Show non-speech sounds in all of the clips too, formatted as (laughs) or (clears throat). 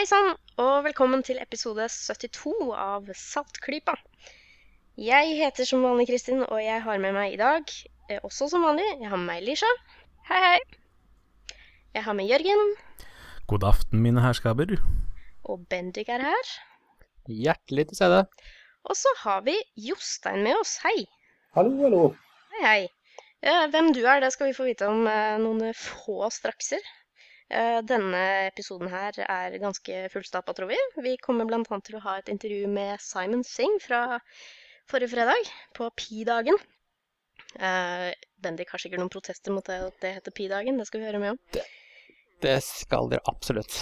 Hei sann, og velkommen til episode 72 av Saltklypa. Jeg heter som vanlig Kristin, og jeg har med meg i dag, eh, også som vanlig, jeg har med meg Lisha. Hei, hei. Jeg har med Jørgen, God aften, mine herskaper. og Bendik er her. Hjertelig til stede. Og så har vi Jostein med oss. Hei. Hallo, hallo. Hei, hei. Eh, Hvem du er, det skal vi få vite om eh, noen få strakser. Eh, Denne episoden her er ganske fullstappa, tror vi. Vi kommer bl.a. til å ha et intervju med Simon Singh fra forrige fredag, på Pi-dagen. Eh, Bendik har sikkert noen protester mot det, at det heter Pi-dagen, det skal vi høre med om. Det skal dere absolutt.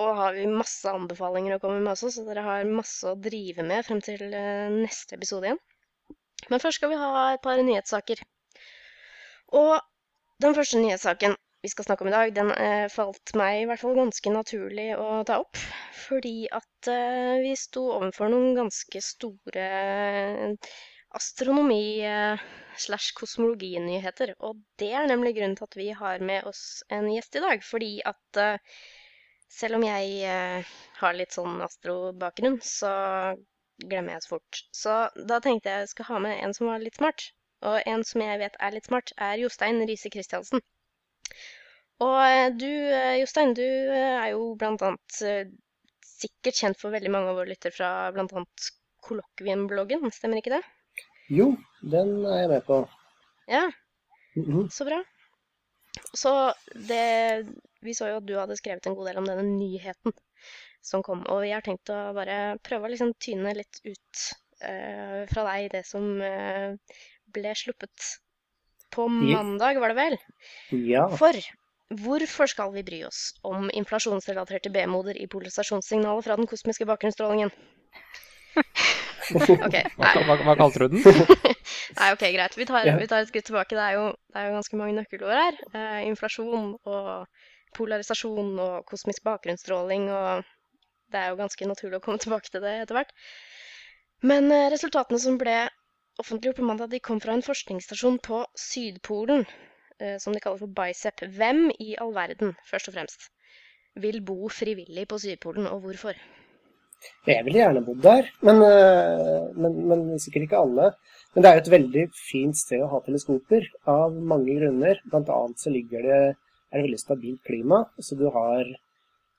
Og har vi masse anbefalinger å komme med også, så dere har masse å drive med frem til eh, neste episode igjen. Men først skal vi ha et par nyhetssaker. Og den første nyhetssaken vi skal snakke om i dag, den eh, falt meg i hvert fall ganske naturlig å ta opp. Fordi at eh, vi sto overfor noen ganske store astronomi-slash-kosmologinyheter. Og det er nemlig grunnen til at vi har med oss en gjest i dag. Fordi at eh, selv om jeg eh, har litt sånn astrobakgrunn, så glemmer jeg så fort. Så da tenkte jeg jeg skal ha med en som var litt smart. Og en som jeg vet er litt smart, er Jostein Riise Christiansen. Og eh, du, eh, Jostein, du eh, er jo blant annet sikkert kjent for veldig mange av våre lyttere fra blant annet Kollokviem-bloggen, stemmer ikke det? Jo, den er jeg med på. Ja, Mhm. så bra. Så det Vi så jo at du hadde skrevet en god del om denne nyheten som kom, og jeg har tenkt å bare prøve å liksom tyne litt ut uh, fra deg det som uh, ble sluppet på mandag, var det vel? Ja. For hvorfor skal vi bry oss om inflasjonsrelaterte B-moder i polarisasjonssignalet fra den kosmiske bakgrunnsstrålingen? (laughs) OK. Hva, Nei, hva, hva kalte du den? (laughs) nei, ok, greit. Vi tar, vi tar et skritt tilbake. Det er jo, det er jo ganske mange nøkkelord her. Eh, inflasjon og polarisasjon og kosmisk bakgrunnsstråling og Det er jo ganske naturlig å komme tilbake til det etter hvert. Men eh, resultatene som ble offentliggjort på mandag, de kom fra en forskningsstasjon på Sydpolen, eh, som de kaller for BICEP. Hvem i all verden, først og fremst, vil bo frivillig på Sydpolen, og hvorfor? Jeg ville gjerne bodd der, men, øh, men, men sikkert ikke alle. Men det er jo et veldig fint sted å ha teleskoper, av mange grunner. Blant annet så ligger det, er det veldig stabilt klima, så du har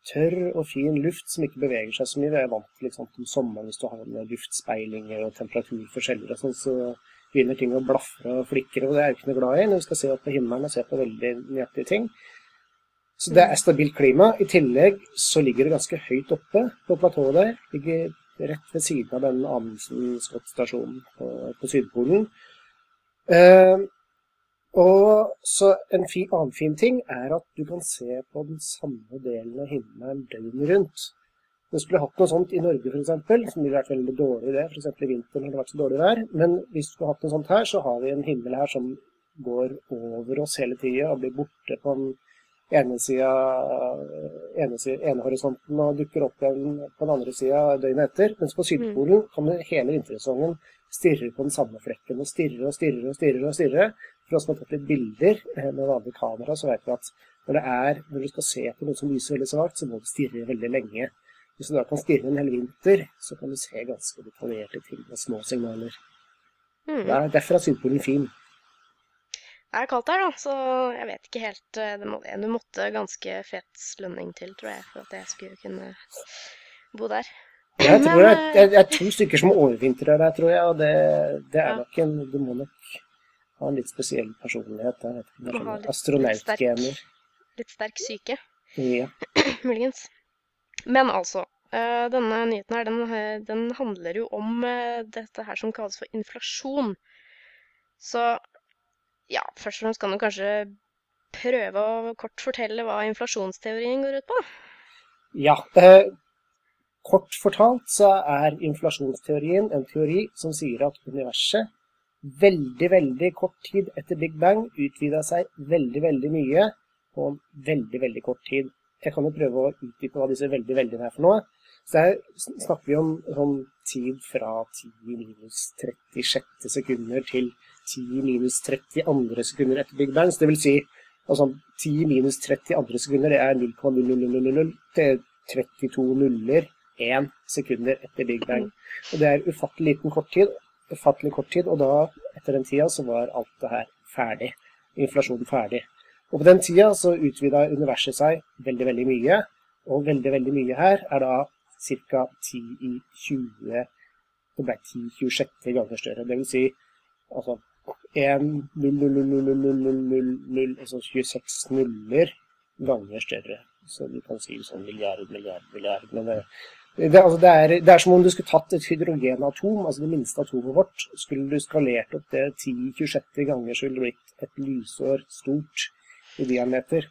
tørr og fin luft som ikke beveger seg så mye. Vi er vant til liksom, om sommeren hvis du har med luftspeilinger og temperaturforskjeller og sånn, så begynner ting å blafre og flikre, og det er jeg ikke noe glad i når vi skal se opp på himmelen og se på veldig nøyaktige ting. Så det er stabilt klima. I tillegg så ligger det ganske høyt oppe på platået der. Ligger rett ved siden av den Amundsen Scott stasjonen på, på Sydpolen. Eh, og så en fi, annen fin ting er at du kan se på den samme delen av himmelen døgnet rundt. Du skulle hatt noe sånt i Norge f.eks., som ville vært veldig dårlig det, f.eks. i vinteren har det vært så dårlig vær, men hvis du skulle hatt noe sånt her, så har vi en himmel her som går over oss hele tida og blir borte på den ene sida ene, sida, ene horisonten og dukker opp igjen på den andre sida døgnet etter. Mens på Sydpolen kan du hele vintersesongen stirre på den samme flekken og stirre og stirre og stirre. og stirre. For oss som har tatt litt bilder eh, med vanlig kamera, så vet vi at når, det er, når du skal se på noe som lyser veldig svakt, så må du stirre veldig lenge. Hvis du da kan stirre en hel vinter, så kan du se ganske detaljerte ting med små signaler. Mm. Det er Derfor er Sydpolen fin. Det er kaldt her, da, så jeg vet ikke helt eh, Det må, Du måtte ganske fet lønning til, tror jeg, for at jeg skulle kunne bo der. Jeg tror Men, det er, to stykker som overvintrer der, tror jeg. Og det, det er nok en Du må nok ha en litt spesiell personlighet. Jeg vet ikke, litt Astronautgener. Litt sterk syke, Ja. (clears throat) muligens. Men altså, eh, denne nyheten her, den, eh, den handler jo om eh, dette her som kalles for inflasjon. Så ja, først og fremst kan du kanskje prøve å kort fortelle hva inflasjonsteorien går ut på? ja eh, kort fortalt så er inflasjonsteorien en teori som sier at universet veldig, veldig kort tid etter Big Bang utvida seg veldig, veldig mye på en veldig, veldig kort tid. Jeg kan jo prøve å utdype hva disse veldig, veldig er for noe. Så her snakker vi om sånn tid fra 10 minus 36 sekunder til 10 minus 30 andre sekunder etter Big Bang. Så det vil si altså 10 minus 30 andre sekunder, det er 0,0000 til 32 nuller 1 sekunder etter Big Bang. Og det er ufattelig liten kort tid, ufattelig kort tid, og da, etter den tida, så var alt det her ferdig. Inflasjonen ferdig. Og på den tida så utvida universet seg veldig, veldig mye. Og veldig, veldig mye her er da ca. 10 i 20 Det ble 10 26 ganger større. Det vil si altså 1 0 0 0 0 0 0 0 0 altså 26 nuller ganger større. Så du kan si sånn milliard, milliard, milliard. Men det, altså det, er, det, er, som om du skulle tatt et hydrogenatom, altså det minste atomet vårt, skulle du skalert opp det 10-26 ganger, så ville det blitt et lysår stort i diameter.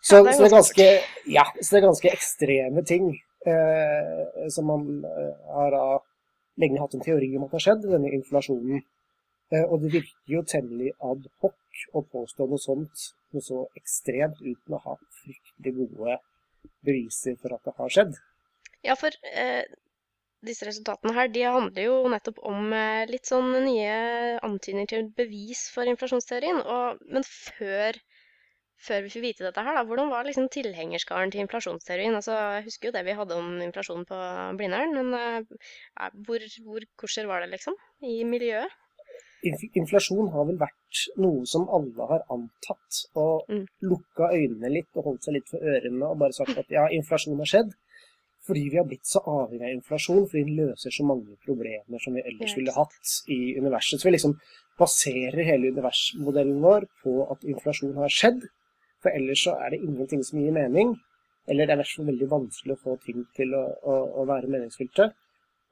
Så, ja, det, så det, er ganske, ja, så det er ganske ekstreme ting eh, som man eh, har da lenge hatt en teori om at har skjedd, denne inflasjonen. Eh, og det virker jo temmelig ad hoc å påstå noe sånt, noe så ekstremt, uten å ha fryktelig gode beviser for at det har skjedd. Ja, for eh, disse resultatene her, de handler jo nettopp om eh, litt sånn nye antydninger til bevis for inflasjonsteorien. Og, men før, før, vi fikk vite dette her, da, hvordan var liksom tilhengerskaren til inflasjonsteorien? Altså, jeg husker jo det vi hadde om inflasjon på Blindern, men eh, hvor, hvor korser var det, liksom? I miljøet? Inflasjon har vel vært noe som alle har antatt, og mm. lukka øynene litt og holdt seg litt for ørene og bare sagt at ja, inflasjon har skjedd. Fordi vi har blitt så avhengig av inflasjon, fordi den løser så mange problemer som vi ellers ville hatt i universet. Så vi liksom baserer hele universmodellen vår på at inflasjon har skjedd. For ellers så er det ingenting som gir mening. Eller det er i hvert fall veldig vanskelig å få ting til å, å, å være meningsfylte.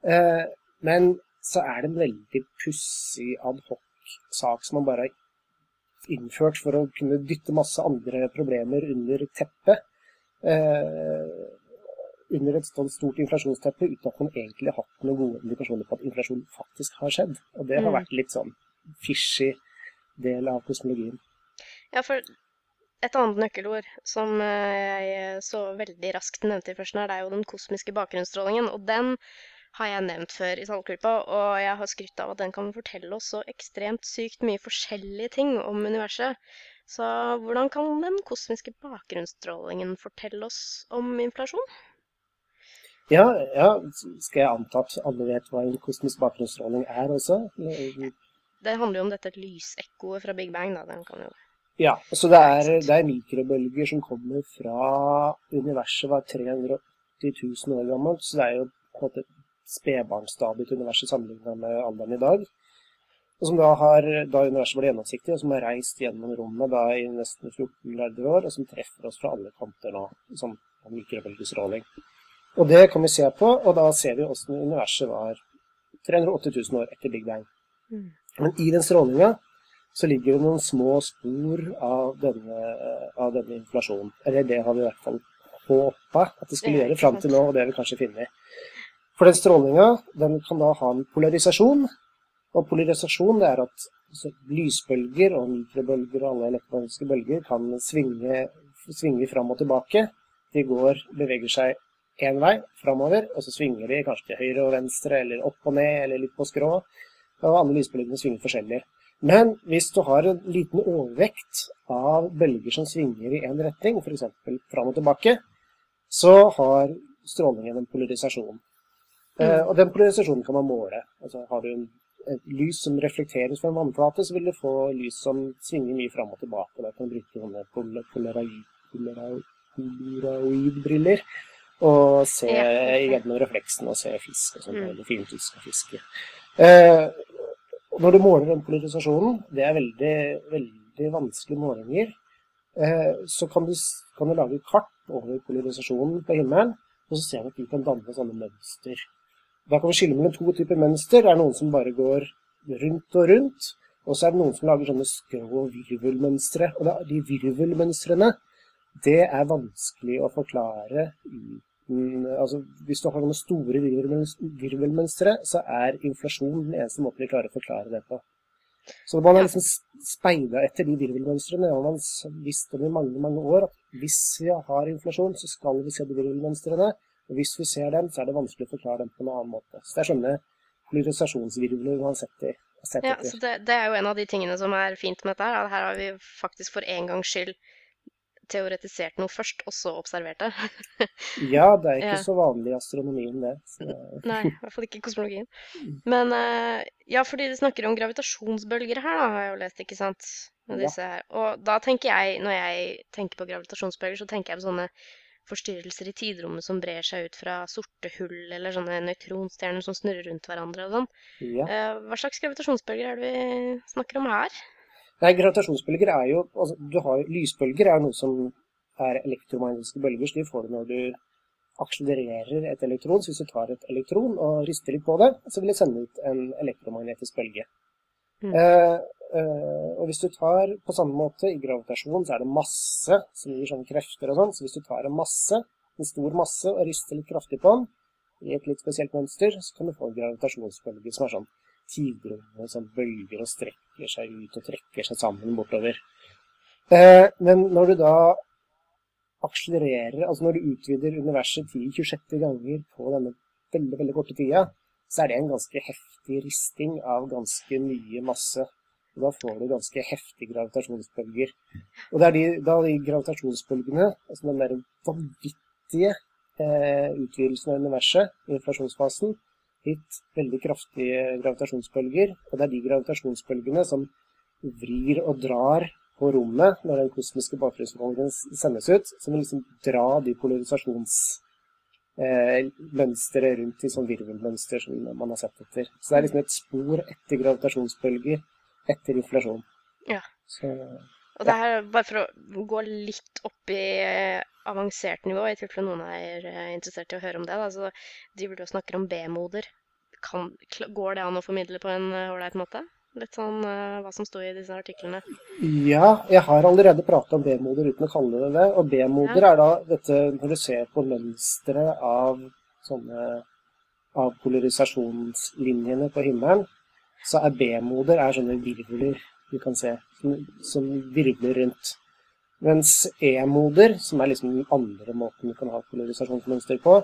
Eh, men så er det en veldig pussig adhoc-sak som man bare har innført for å kunne dytte masse andre problemer under teppet. Eh, under et sånt stort inflasjonsteppe uten at man egentlig har hatt noen gode indikasjoner på at inflasjon faktisk har skjedd. Og det har mm. vært litt sånn fishy del av kosmologien. Ja, for et annet nøkkelord som eh, jeg så veldig raskt nevnte i førsten her, det er jo den kosmiske bakgrunnsstrålingen. Og den har jeg nevnt før i Saltklippa, og jeg har skrytt av at den kan fortelle oss så ekstremt sykt mye forskjellige ting om universet. Så hvordan kan den kosmiske bakgrunnsstrålingen fortelle oss om inflasjon? Ja, ja, skal jeg anta at alle vet hva en kosmisk bakgrunnsstråling er også? Det handler jo om dette lysekkoet fra Big Bang, da. Den kan jo Ja, så det er, det er mikrobølger som kommer fra universet var 380 000 år gammelt, så det er jo på en måte spedbarnsstadiet til universet sammenlignet med alderen i dag. Og som da har, da universet ble gjennomsiktig, og som har reist gjennom rommet da i nesten 14 milliarder år, og som treffer oss fra alle kanter nå, som mikrobølgestråling. Og det kan vi se på, og da ser vi hvordan universet var 308 000 år etter Big Bang. Mm. Men i den strålinga så ligger det noen små spor av denne, av denne inflasjonen. Eller det har vi i hvert fall håpa at det skulle gjøre fram til nå, og det har vi kanskje funnet. For den strålinga den kan da ha en polarisasjon. Og polarisasjon det er at altså, lysbølger og mikrobølger og alle elektroniske bølger kan svinge, svinge fram og tilbake. De går, beveger seg én vei framover, og så svinger de kanskje til høyre og venstre, eller opp og ned, eller litt på skrå. Og alle lysbølgene svinger forskjellig. Men hvis du har en liten overvekt av bølger som svinger i én retning, f.eks. fram og tilbake, så har strålingen en polarisasjon. Mm. Uh, og den polarisasjonen kan man måle. Altså, har du en, et lys som reflekteres fra en vannflate, så vil du få lys som svinger mye fram og tilbake. Da kan du bruke sånne polaroid, polaroidbriller og se gjennom refleksen og se fisk og sånn. Mm. eller finfisk og fiske. Eh, når du måler den polarisasjonen, det er veldig, veldig vanskelige målinger, eh, så kan du, kan du, lage kart over polarisasjonen på himmelen, og så ser du at de kan danne sånne mønster. Da kan vi skille mellom to typer mønster. Det er noen som bare går rundt og rundt, og så er det noen som lager sånne skrå virvelmønstre. Og de virvelmønstrene det er vanskelig å forklare uten altså Hvis du har noen store virvelmønstre, så er inflasjon den eneste måten vi klarer å forklare det på. Så man har liksom speida etter de virvelmønstrene. Og man har visst om i mange mange år at hvis vi har inflasjon, så skal vi se de virvelmønstrene. Og hvis vi ser dem, så er det vanskelig å forklare dem på en annen måte. Så det er sånne polarisasjonsvirvler man har sett i. Ja, så det, det, er jo en av de tingene som er fint med dette. her, at Her har vi faktisk for en gangs skyld teoretisert noe først, og så observert det. (laughs) Ja, det er ikke Ja. så vanlig i astronomien, det. Nei, i hvert fall ikke i kosmologien. Men eh, ja, fordi de snakker om gravitasjonsbølger her, da, har jeg jo lest, ikke sant? Ja. Og da tenker jeg, når jeg tenker på gravitasjonsbølger, så tenker jeg på sånne forstyrrelser i tidrommet som brer seg ut fra sorte hull, eller sånne nøytronstjerner som snurrer rundt hverandre og sånn. ja. Eh, hva slags gravitasjonsbølger er det vi snakker om her? Nei, gravitasjonsbølger er jo altså, du har, Lysbølger er noe som er elektromagnetiske bølger, så de får du når du akselererer et elektron. Så hvis du tar et elektron og rister litt på det, så vil det sende ut en elektromagnetisk bølge. Mm. Eh, eh, og hvis du tar på samme måte i gravitasjon, så er det masse som gir sånne krefter og sånn. Så hvis du tar en masse, en stor masse, og rister litt kraftig på den i et litt spesielt mønster, så kan du få en gravitasjonsbølge som er sånn tidrommet sånn bølger og strekker seg ut og trekker seg sammen bortover. Eh, men når du da akselererer, altså når du utvider universet 10-26 ganger på denne veldig, veldig korte tida, så er det en ganske heftig risting av ganske mye masse. Og da får du ganske heftige gravitasjonsbølger. Og det er de, da de gravitasjonsbølgene, altså den der vanvittige eh, utvidelsen av universet inflasjonsfasen, gitt veldig kraftige gravitasjonsbølger. Og det er de gravitasjonsbølgene som vrir og drar på rommet når den kosmiske bakgrunnsstrålingen sendes ut, som vil liksom dra de polarisasjonsmønstre eh, rundt i sånn virvelmønster som man har sett etter. Så det er liksom et spor etter gravitasjonsbølger etter inflasjon. Ja. Så, Og det her, bare for å gå litt opp i eh, avansert nivå, i tilfelle noen er eh, interessert i å høre om det, da, så driver du og snakker om B-moder. Går det an å formidle på en eh, ålreit måte? Litt sånn hva som sto i disse artiklene. ja, jeg har allerede pratet om B-moder uten å kalle det det. Og B-moder er da dette når du ser på mønsteret av sånne av polarisasjonslinjene på himmelen, så er B-moder er sånne virvler du kan se, som, som virvler rundt. Mens E-moder, som er liksom den andre måten du kan ha polarisasjonsmønster på,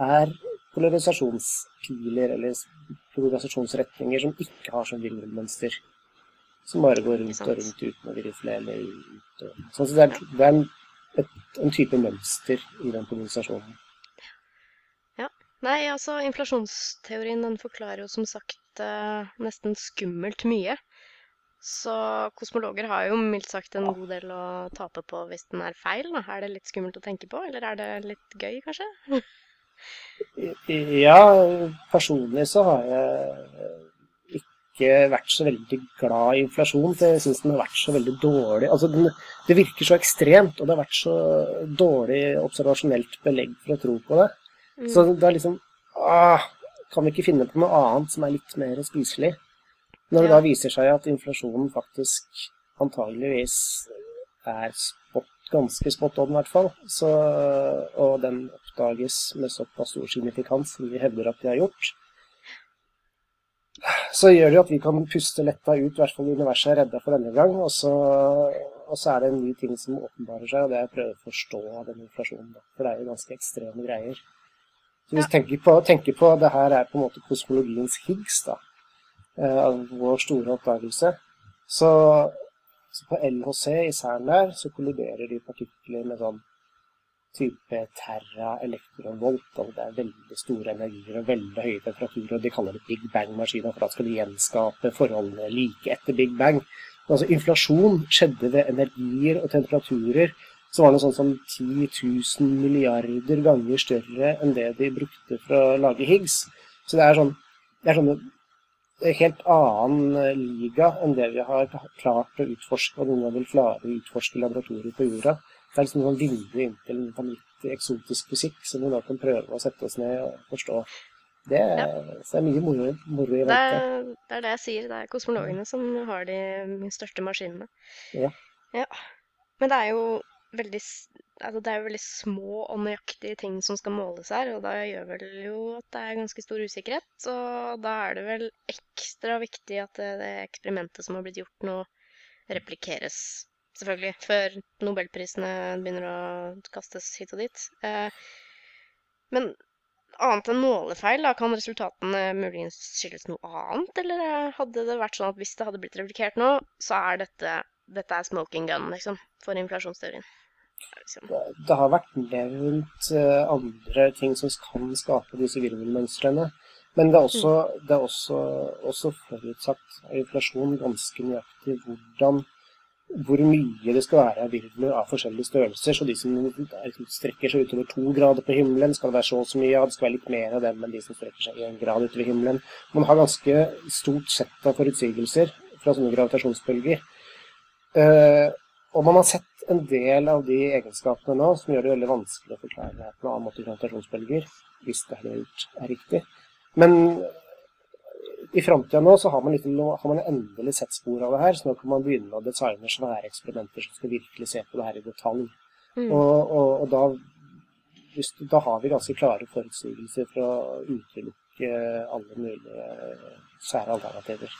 er polarisasjonspiler eller polarisasjonsretninger som ikke har sånn virvelmønster. Som bare går rundt og rundt uten å virvle eller ut. Og, sånn, så det er, det er en, et, en type mønster i den polarisasjonen. Nei, altså, inflasjonsteorien den forklarer jo som sagt eh, nesten skummelt mye. Så kosmologer har jo mildt sagt en god del å tape på hvis den er feil. Da. Er det litt skummelt å tenke på, eller er det litt gøy, kanskje? Ja, personlig så har jeg ikke vært så veldig glad i inflasjon, jeg syns den har vært så veldig dårlig. Altså, den, det virker så ekstremt, og det har vært så dårlig observasjonelt belegg for å tro på det. Så det er liksom ah, Kan vi ikke finne på noe annet som er litt mer spiselig? Når det Ja. da viser seg at inflasjonen faktisk antageligvis er spot, ganske spot on, i hvert fall, så, og den oppdages med såpass stor signifikans som vi hevder at de har gjort, så gjør det jo at vi kan puste letta ut, i hvert fall universet er redda for denne gang. Og så, og så er det en ny ting som åpenbarer seg, og det er å prøve å forstå den inflasjonen. Da. For det er jo ganske ekstreme greier. Så hvis vi tenker på, tenker på det her er på en måte kosmologiens Higgs, da, av vår store oppdagelse, så, så på LHC i CERN der, så kolliderer de partikler med sånn type terra elektronvolt. Altså det er veldig store energier og veldig høye temperaturer. og De kaller det Big Bang-maskiner, for da skal de gjenskape forholdene like etter Big Bang. Altså Inflasjon skjedde ved energier og temperaturer som var noe sånn som 10 000 milliarder ganger større enn det de brukte for å lage Higgs. Så det er sånn det er sånn en helt annen eh, liga enn det vi har klart å utforske, og noen gang vil klare å utforske i laboratorier på jorda. Det er liksom noen vinduer inn til en vanvittig eksotisk fysikk som vi nå kan prøve å sette oss ned og forstå. Det så det er mye moro, moro i Det vente. Det, det er det jeg sier. Det er kosmologene som har de største maskinene. Ja. Ja. Men det er jo veldig, altså det er jo veldig små og nøyaktige ting som skal måles her, og da gjør vel jo at det er ganske stor usikkerhet. Og da er det vel ekstra viktig at det, eksperimentet som har blitt gjort nå, replikeres. Selvfølgelig. Før nobelprisene begynner å kastes hit og dit. Eh, men annet enn målefeil, da, kan resultatene muligens skyldes noe annet? Eller eh, hadde det vært sånn at hvis det hadde blitt replikert nå, så er dette, dette er smoking gun, liksom, for inflasjonsteorien? Liksom. Det har vært nevnt eh, andre ting som kan skape disse virvelmønstrene. Men det er også, det er også, også forutsatt av inflasjon ganske nøyaktig hvordan hvor mye det skal være av virvler av forskjellige størrelser. Så de som strekker seg utover to grader på himmelen, skal det være så og så mye av. Det skal være litt mer av dem enn de som strekker seg én grad utover himmelen. Man har ganske stort sett av forutsigelser fra sånne gravitasjonsbølger. Uh, og man har sett en del av de egenskapene nå som gjør det veldig vanskelig å forklare på annen måte gravitasjonsbølger, hvis det er, er riktig. Men i framtida nå så har man, litt, har man, endelig sett spor av det her, så nå kan man begynne å designe svære eksperimenter som skal virkelig se på det her i detalj. Mm. Og, og, og da, hvis, da, har vi ganske klare forutsigelser for å utelukke alle mulige sære alternativer.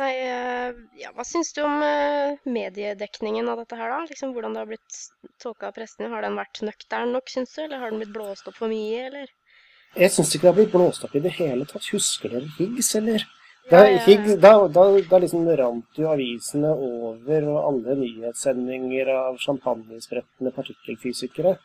Nei, eh, ja, Hva syns du om eh, mediedekningen av dette her, da? Liksom, hvordan det har blitt tolka av prestene? Har den vært nøktern nok, syns du? Eller har den blitt blåst opp for mye, eller? Jeg syns ikke det har blitt blåst opp i det hele tatt. Husker dere Higgs, eller? Da, Higgs, da, da, da liksom rant jo avisene over, og alle nyhetssendinger av champagnesprettende partikkelfysikere.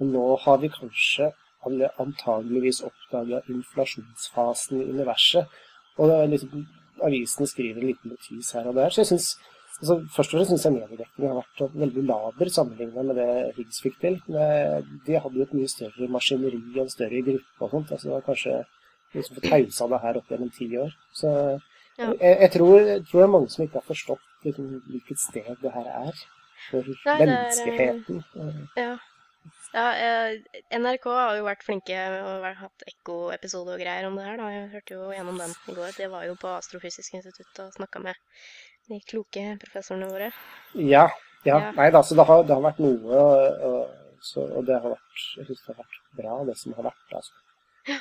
Og nå har vi kanskje alle antageligvis oppdaga inflasjonsfasen i universet. Og det er liksom, avisene skriver en liten notis her og der. Så jeg synes Altså, først og fremst syns jeg mediedekningen har vært veldig laber sammenlignet med det Higgs fikk til. De hadde jo et mye større maskineri og en større gruppe og sånt. altså det var kanskje liksom fått hausa det her opp gjennom ti år. Så ja. jeg, jeg, tror, jeg, tror, det er mange som ikke har forstått liksom, hvilket sted det her er for Nei, menneskeheten. Er, ja. Ja eh, NRK har jo vært flinke og hatt ekkoepisode og greier om det her. Da. Jeg hørte jo gjennom den i går. Det var jo på Astrofysisk institutt og snakka med de kloke professorene våre. Ja. ja. ja. Nei da, så det har, det har vært noe, og, så, og det har vært Jeg syns det har vært bra, det som har vært. altså.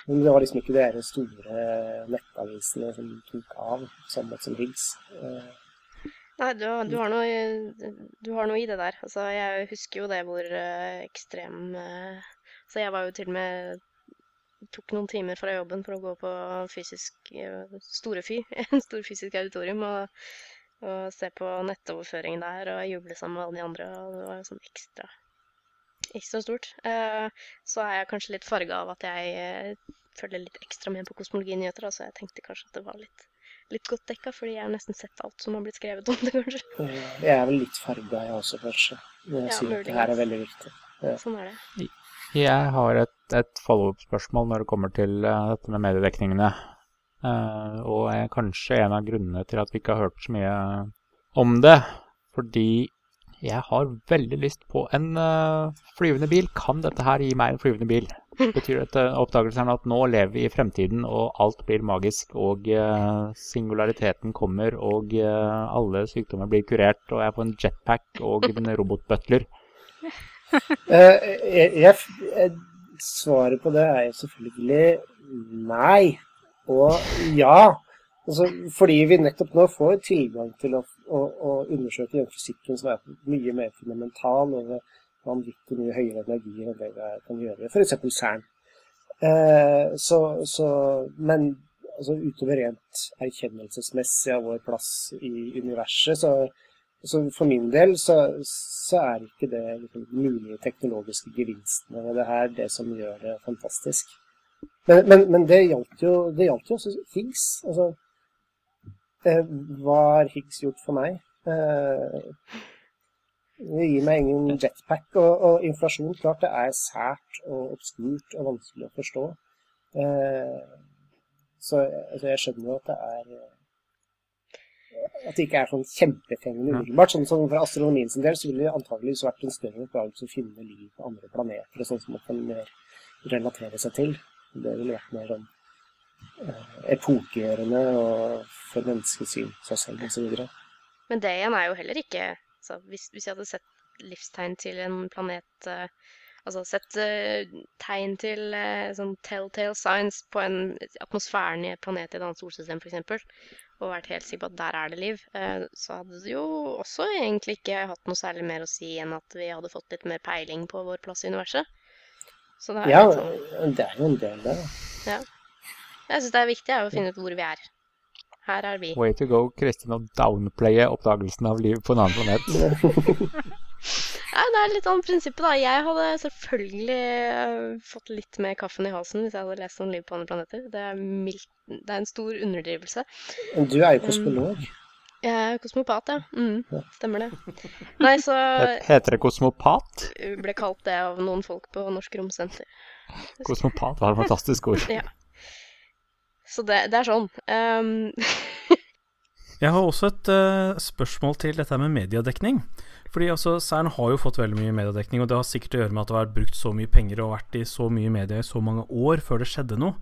Men det var liksom ikke de store nettavisene som tok av, samme som Higgs. Eh, Nei, du, du, har noe, du, har noe, i det der. Altså, jeg husker jo det hvor uh, ekstrem uh, Så jeg var jo til og med tok noen timer fra jobben for å gå på fysisk uh, store fy, (laughs) en stor fysisk auditorium, og og se på nettoverføringen der og juble sammen med alle de andre. Og det var jo sånn ekstra ekstra stort. Så er jeg kanskje litt farga av at jeg følger litt ekstra med på kosmologinyheter. Så jeg tenkte kanskje at det var litt, litt godt dekka, fordi jeg har nesten sett alt som har blitt skrevet om det, kanskje. Jeg er vel litt farga, jeg også, kanskje. Når jeg ja, sier at det her er veldig viktig. Ja. Sånn er det. Jeg har et, et follow-up-spørsmål når det kommer til uh, dette med mediedekningene. Uh, og er kanskje en av grunnene til at vi ikke har hørt så mye om det. Fordi jeg har veldig lyst på en uh, flyvende bil. Kan dette her gi meg en flyvende bil? Betyr dette oppdagelsen at nå lever vi i fremtiden, og alt blir magisk, og uh, singulariteten kommer, og alle sykdommer blir kurert, og jeg får en jetpack og en robotbutler? (laughs) jeg, svaret på det er jo selvfølgelig nei. Og ja, altså, fordi vi nettopp nå får tilgang til å, å, å undersøke den fysikken som er mye mer fundamental og vanvittig mye høyere energier enn det jeg kan gjøre f.eks. CERN. Eh, så, så, men altså, utover rent erkjennelsesmessig av vår plass i universet, så, så for min del så, så er ikke det liksom, mulige teknologiske gevinstene ved det her det som gjør det fantastisk. Men, men, men det gjaldt jo, det gjaldt jo også Higgs. Altså, eh, hva har Higgs gjort for meg? Eh, det gir meg ingen jetpack. Og, og, inflasjon, klart det er sært og obskurt og vanskelig å forstå. Eh, så altså, jeg skjønner jo at det er at det ikke er sånn kjempefengende umiddelbart. Sånn som For astronomien sin del så ville det antakeligvis vært en større oppdagelse å finne liv på andre planeter, og sånn som man kan mer relatere seg til. Det ville vært mer sånn eh, epokegjørende og for menneskesyn seg selv osv. Men det igjen er jo heller ikke altså, hvis, hvis, jeg hadde sett livstegn til en planet uh, Altså sett uh, tegn til uh, sånn telltale signs på en atmosfæren i et planet i et annet solsystem f.eks., og vært helt sikker på at der er det liv, så hadde det jo også egentlig ikke hatt noe særlig mer å si enn at vi hadde fått litt mer peiling på vår plass i universet. Så det er ja, sånn... det er jo en del, det. Ja. Jeg syns det er viktig å finne ut hvor vi er. Her er vi. Way to go, Kristin, å downplaye oppdagelsen av liv på en annen planet. (laughs) ja, det er litt sånn prinsippet, da. Jeg hadde selvfølgelig eh, fått litt mer kaffen i halsen hvis jeg hadde lest om liv på andre planeter. Det er, mildt, det er en stor underdrivelse. Men du er jo kosmolog. Jeg er kosmopat, ja. Mm, stemmer det. Nei, så Heter det kosmopat? ble kalt det av noen folk på Norsk Romsenter. Kosmopat var et fantastisk ord. Ja. Så det, det er sånn. Um, (laughs) Jeg har også et uh, spørsmål til dette med mediedekning. Fordi altså, CERN har jo fått veldig mye mediedekning, og det har sikkert å gjøre med at det har vært brukt så mye penger og vært i så mye media i så mange år før det skjedde noe.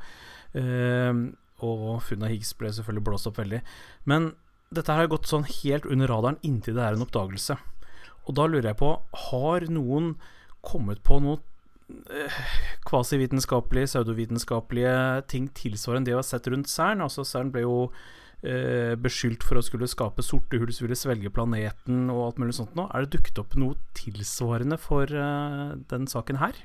Uh, og funnet av Higgs ble selvfølgelig blåst opp veldig. Men dette har gått sånn helt under radaren inntil det er en oppdagelse. Og da lurer jeg på, har noen kommet på noe kvasivitenskapelige, pseudovitenskapelige ting tilsvarende det vi har sett rundt CERN? Altså CERN ble jo eh, beskyldt for å skulle skape sorte hull som ville svelge planeten og alt mulig sånt nå. Er det dukket opp noe tilsvarende for eh, den saken her?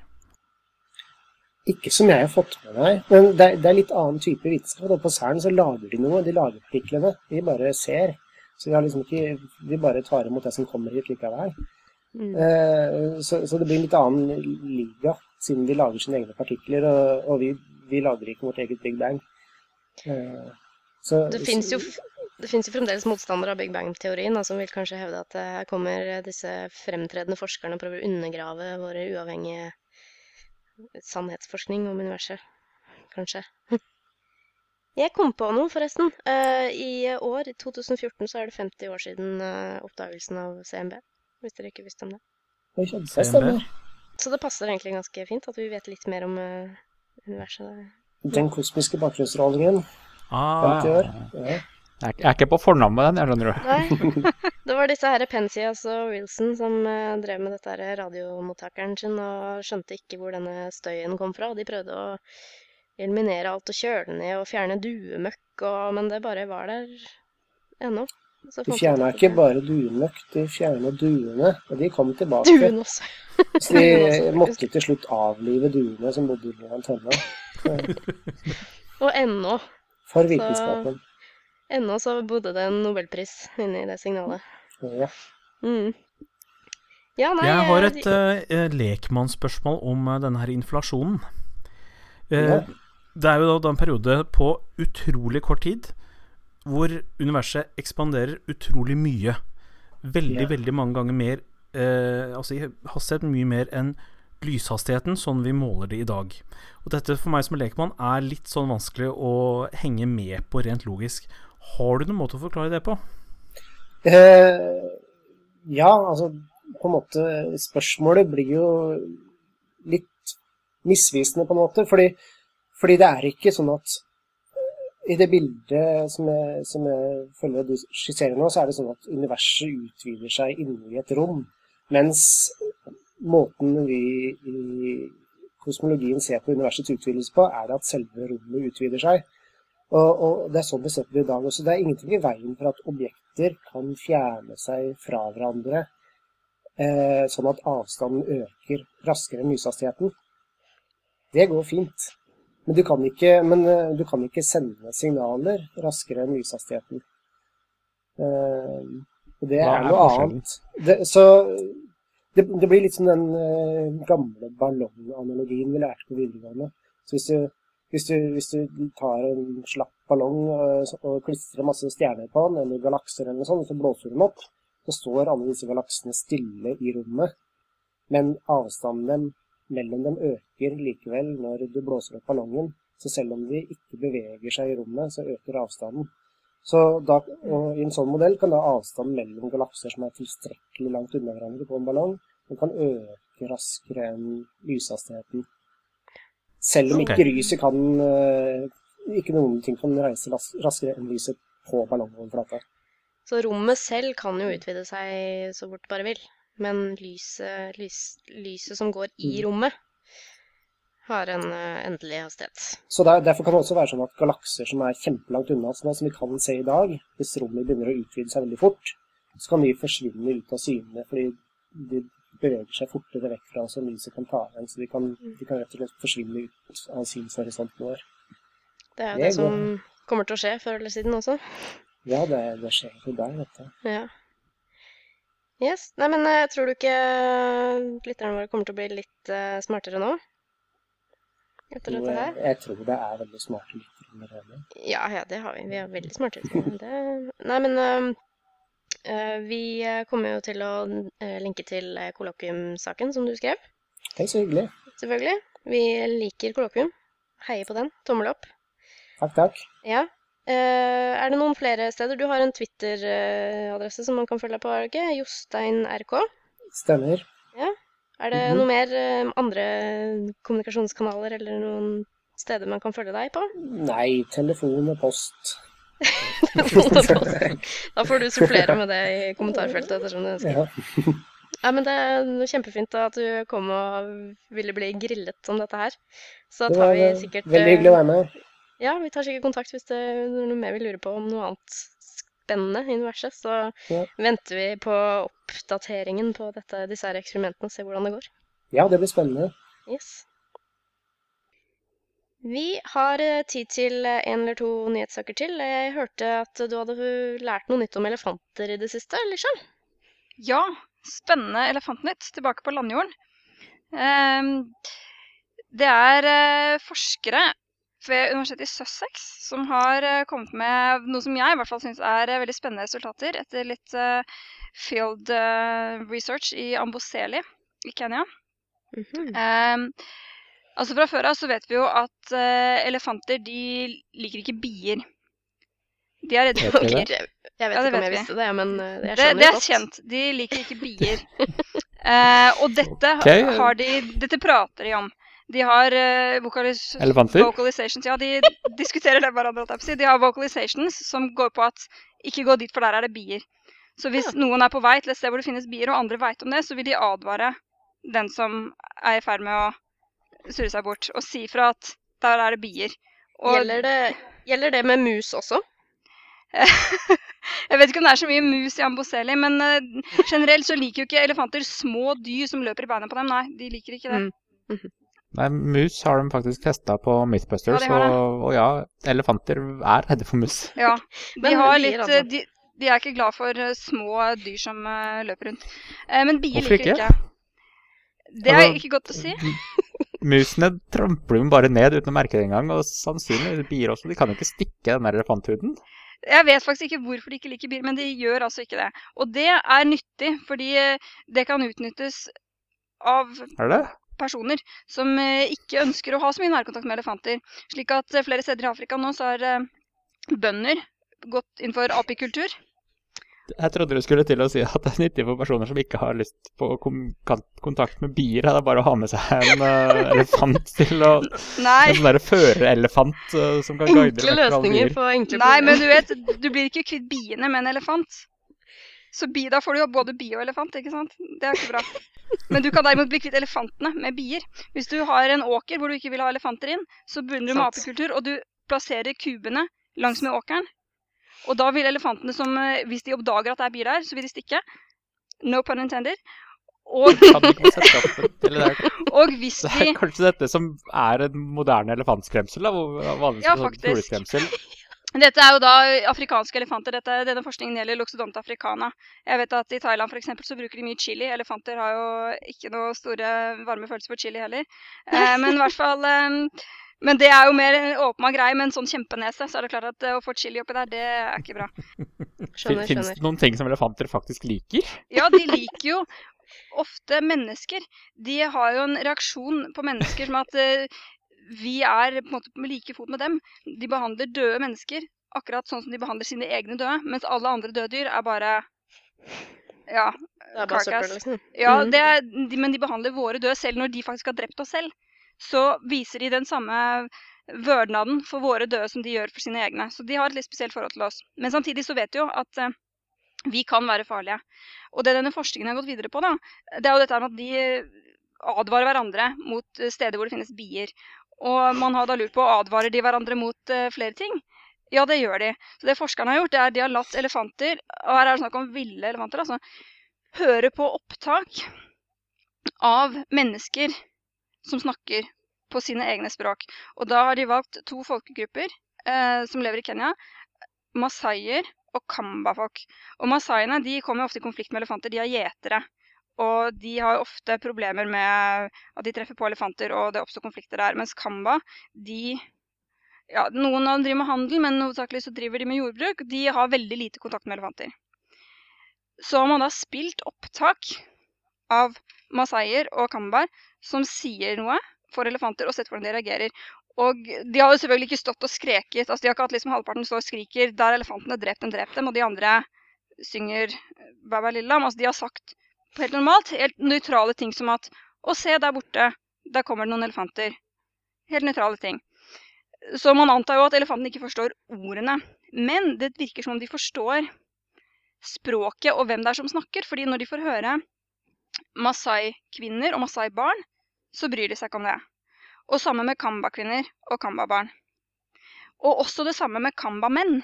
Ikke som jeg har fått med meg, men det er, det er litt annen type vitenskap. Og på CERN så lager de noe, de lager partiklene. Vi bare ser. Så vi liksom ikke Vi bare tar imot det som kommer hit likevel. Mm. Eh, så, så det blir en litt annen liga, siden vi lager sine egne partikler, og, og vi, vi lager ikke vårt eget Big Bang. Eh, så, Det fins jo, jo fremdeles motstandere av Big Bang-teorien, som vil kanskje hevde at her kommer disse fremtredende forskerne og prøver å undergrave våre uavhengige sannhetsforskning om universet. Kanskje. (laughs) Jeg kom på noe, forresten. Eh, I år, i 2014, så er det 50 år siden eh, oppdagelsen av CMB. Hvis dere ikke visste om det. Oi, det stemmer. Så det passer egentlig ganske fint at vi vet litt mer om uh, universet. Den kosmiske bakgrunnsstrålingen, Ah, 50 år. Ja. Jeg er, jeg er ikke på fornavn med den, jeg skjønner du. Nei. (laughs) Det var disse her Pensias og Wilson som eh, drev med dette her radiomottakeren sin og skjønte ikke hvor denne støyen kom fra. De prøvde å eliminere alt og kjøle ned og fjerne duemøkk, og, men det bare var der ennå. Så De fjerna ikke bare duemøkk, de fjerna duene. Og de kom tilbake. Duen også. (laughs) Så de (laughs) måtte til slutt avlive duene som bodde under antenna. (laughs) Og ennå, For vitenskapen. ennå så bodde det en nobelpris inni det signalet. Ja. Mm. Ja, nei jeg har eh, et uh, lekmannsspørsmål om uh, denne her inflasjonen. Uh, Ja. Det er jo da en periode på utrolig kort tid hvor universet ekspanderer utrolig mye. Veldig, yeah. veldig mange ganger mer eh, Altså i hastighet mye mer enn lyshastigheten, sånn vi måler det i dag. Og dette for meg som lekmann er litt sånn vanskelig å henge med på rent logisk. Har du noen måte å forklare det på? Eh, ja, altså på en måte Spørsmålet blir jo litt misvisende, på en måte. Fordi, fordi det er ikke sånn at i det bildet som jeg, som jeg føler du skisserer nå, så er det sånn at universet utvider seg inni et rom. Mens måten vi i kosmologien ser på universets utvidelse på, er at selve rommet utvider seg. Og, og det er sånn vi ser på det i dag også. Det er ingenting i veien for at objekter kan fjerne seg fra hverandre eh, sånn at avstanden øker raskere enn lyshastigheten. Det går fint. Men du kan ikke, men, eh, du kan ikke sende signaler raskere enn lyshastigheten. Eh, og det er er noe annet. Det, så det, det blir litt som den eh, gamle ballonganalogien vi lærte på videregående. Så hvis du, hvis du, hvis du tar en slapp ballong og, og klistrer masse stjerner på den, eller galakser eller noe sånt, og så blåser du den opp, så står alle disse galaksene stille i rommet. Men avstanden dem, mellom dem øker likevel når du blåser opp ballongen. Så selv om de ikke beveger seg i rommet, så øker avstanden. Så da, og I en sånn modell kan da avstanden mellom galakser som er tilstrekkelig langt unna hverandre på en ballong, den kan øke raskere enn lyshastigheten. Selv om okay. ikke lyset kan eh, Ikke noen ting kan reise raskere enn lyset på ballongoverflata. Så rommet selv kan jo utvide seg så fort det bare vil. Men lyset, lys, lyset som går i Mm. rommet, har en eh, endelig hastighet. Så der, Derfor kan det også være sånn at galakser som er kjempelangt unna oss nå, som vi kan se i dag, hvis rommet begynner å utvide seg veldig fort, så kan de forsvinne ut av syne fordi de beveger seg fortere vekk fra oss enn lyset kan ta igjen. Så de kan, de kan rett og slett forsvinne ut av synshorisonten vår. Det er jo Det det som kommer til å skje før eller siden også. Ja, det, det skjer jo der, dette. Ja. Yes. Nei, men eh, tror du ikke eh, lytterne våre kommer til å bli litt eh, smartere nå? Etter dette her? jeg tror det er veldig smarte lyttere allerede. Ja, ja, det har vi. Vi er veldig smarte. Det... Nei, men eh, eh, vi eh, kommer jo til å eh, linke til kollokviumsaken som du skrev, Tenk så hyggelig. selvfølgelig. Vi liker kollokvium. Heier på den. Tommel opp. Takk, takk. Ja. Eh, er det noen flere steder? Du har en Twitter-adresse som man kan følge deg på, har du ikke? Jostein RK. Stemmer. Er det Mhm. noe mer eh, andre kommunikasjonskanaler eller noen steder man kan følge deg på? Nei, telefon og post. (laughs) da får du supplere med det i kommentarfeltet ettersom du ønsker. Ja. Ja, men det er kjempefint at du kom og ville bli grillet om dette her. Så Det tar vi eh, sikkert veldig hyggelig å være med. Ja, vi tar sikkert kontakt hvis det er noe mer vi lurer på om noe annet spennende i universet. Så Ja. venter vi på oppdateringen på dette, disse her eksperimentene og ser hvordan det går. Ja, det blir spennende. Yes. Vi har eh, tid til en eller to nyhetssaker til. Jeg hørte at du hadde lært noe nytt om elefanter i det siste, Lisha? Ja, spennende elefantnytt tilbake på landjorden. Ehm, det er eh, forskere ved universitetet i Sussex som har eh, kommet med noe som jeg i hvert fall syns er eh, veldig spennende resultater etter litt eh, field research i Amboseli i Kenya. Mm -hmm. um, altså Fra før av så vet vi jo at uh, elefanter de liker ikke bier. De er redde Vet for bier. Jeg vet Ja, ikke om jeg vi. visste det, men jeg det, skjønner det er godt. kjent. De liker ikke (laughs) bier. uh, og dette okay. har de Dette prater de om. De har uh, vocalis Elefanter? vocalizations Ja, de (laughs) diskuterer det hverandre. De har vocalizations som går på at ikke gå dit, for der er det bier. Så hvis Ja. noen er på vei til et sted hvor det finnes bier, og andre veit om det, så vil de advare den som er i ferd med å surre seg bort, og si fra at der er det bier. Og Gjelder det, gjelder det med mus også? (laughs) jeg vet ikke om det er så mye mus i Amboseli, men eh, generelt så liker jo ikke elefanter små dyr som løper i beina på dem. Nei, de liker ikke det. Mm. Nei, mus har de faktisk testa på Mythbusters, Ja, og, og ja, elefanter er redde for mus. (laughs) Ja, de har litt de, de er ikke glad for eh, små dyr som eh, løper rundt. Eh, men bier Hvorfor liker ikke? ikke. Det er Altså, ikke godt å si. Musene trampler jo bare ned uten å merke det engang, og sannsynligvis bier også. De kan jo ikke stikke den der elefanthuden. Jeg vet faktisk ikke hvorfor de ikke liker bier, men de gjør altså ikke det. Og det er nyttig, fordi det kan utnyttes av Er det? Personer som eh, ikke ønsker å ha så mye nærkontakt med elefanter. Slik at eh, flere steder i Afrika nå så har eh, bønder gått inn for apikultur. Jeg trodde du skulle til å si at det er nyttig for personer som ikke har lyst på kontakt med bier. Det er bare å ha med seg en uh, (laughs) elefant til å Nei, En sånn førerelefant uh, som kan guide deg vekk fra Enkle løsninger bier. på enkle nei, men du vet, du blir ikke kvitt biene med en elefant. Så bi, da får du jo både bi og elefant, ikke sant? Det er ikke bra. Men du kan derimot bli kvitt elefantene med bier. Hvis du har en åker hvor du ikke vil ha elefanter inn, så begynner du med apekultur, og du plasserer kubene langs med åkeren. Og da vil elefantene som, eh, hvis de oppdager at det er bier der, så vil de stikke. No pun intended. Og, (laughs) det (laughs) og hvis Det de er kanskje dette som er en moderne elefantskremsel? da, vanligvis Ja, sånn faktisk. (laughs) Dette er jo da afrikanske elefanter. Dette, denne forskningen gjelder Loxodonta africana. Jeg vet at I Thailand for eksempel, så bruker de mye chili. Elefanter har jo ikke noe store varme følelser for chili heller. Eh, men i hvert fall eh, Men det er jo mer en åpenbar greie. Med en sånn kjempenese så er det klart at eh, å få chili oppi der, det er ikke bra. Skjønner, Fins skjønner. det noen ting som elefanter faktisk liker? Ja, de liker jo ofte mennesker. De har jo en reaksjon på mennesker som at eh, vi er på en måte på like fot med dem. De behandler døde mennesker akkurat sånn som de behandler sine egne døde, mens alle andre døde dyr er bare Ja. Det er bare søppel, liksom. ja det er, de, men de behandler våre døde selv når de faktisk har drept oss selv. Så viser de den samme vørdnaden for våre døde som de gjør for sine egne. Så de har et litt spesielt forhold til oss. Men samtidig så vet de jo at eh, vi kan være farlige. Og det denne forskningen har gått videre på, da, det er jo dette med at de advarer hverandre mot eh, steder hvor det finnes bier. Og man har da lurt på advarer de hverandre mot uh, flere ting. Ja, det gjør de. Så det forskerne har gjort, det er de har latt elefanter, og her er det snakk om ville elefanter, altså, høre på opptak av mennesker som snakker på sine egne språk. Og da har de valgt to folkegrupper eh, som lever i Kenya. Masaier og kamba-folk. Og masaiene kommer ofte i konflikt med elefanter. De er gjetere. Og de har ofte problemer med at de treffer på elefanter, og det oppstår konflikter der. Mens kamba, de ja, Noen av dem driver med handel, men hovedsakelig så driver de med jordbruk. De har veldig lite kontakt med elefanter. Så har man da spilt opptak av masaier og kambaer som sier noe for elefanter, og sett hvordan de reagerer. Og de har jo selvfølgelig ikke stått og skreket. altså De har ikke hatt liksom halvparten står og skriker 'Der er elefantene, drep dem, drep dem', og de andre synger 'Baba Lillam'. Altså de har sagt helt normalt helt nøytrale ting som at 'Å, se, der borte. Der kommer det noen elefanter'. Helt nøytrale ting. Så man antar jo at elefantene ikke forstår ordene. Men det virker som om de forstår språket og hvem det er som snakker. fordi når de får høre masai-kvinner og masai-barn, så bryr de seg ikke om det. Og samme med kamba-kvinner og kamba-barn. Og også det samme med kamba-menn.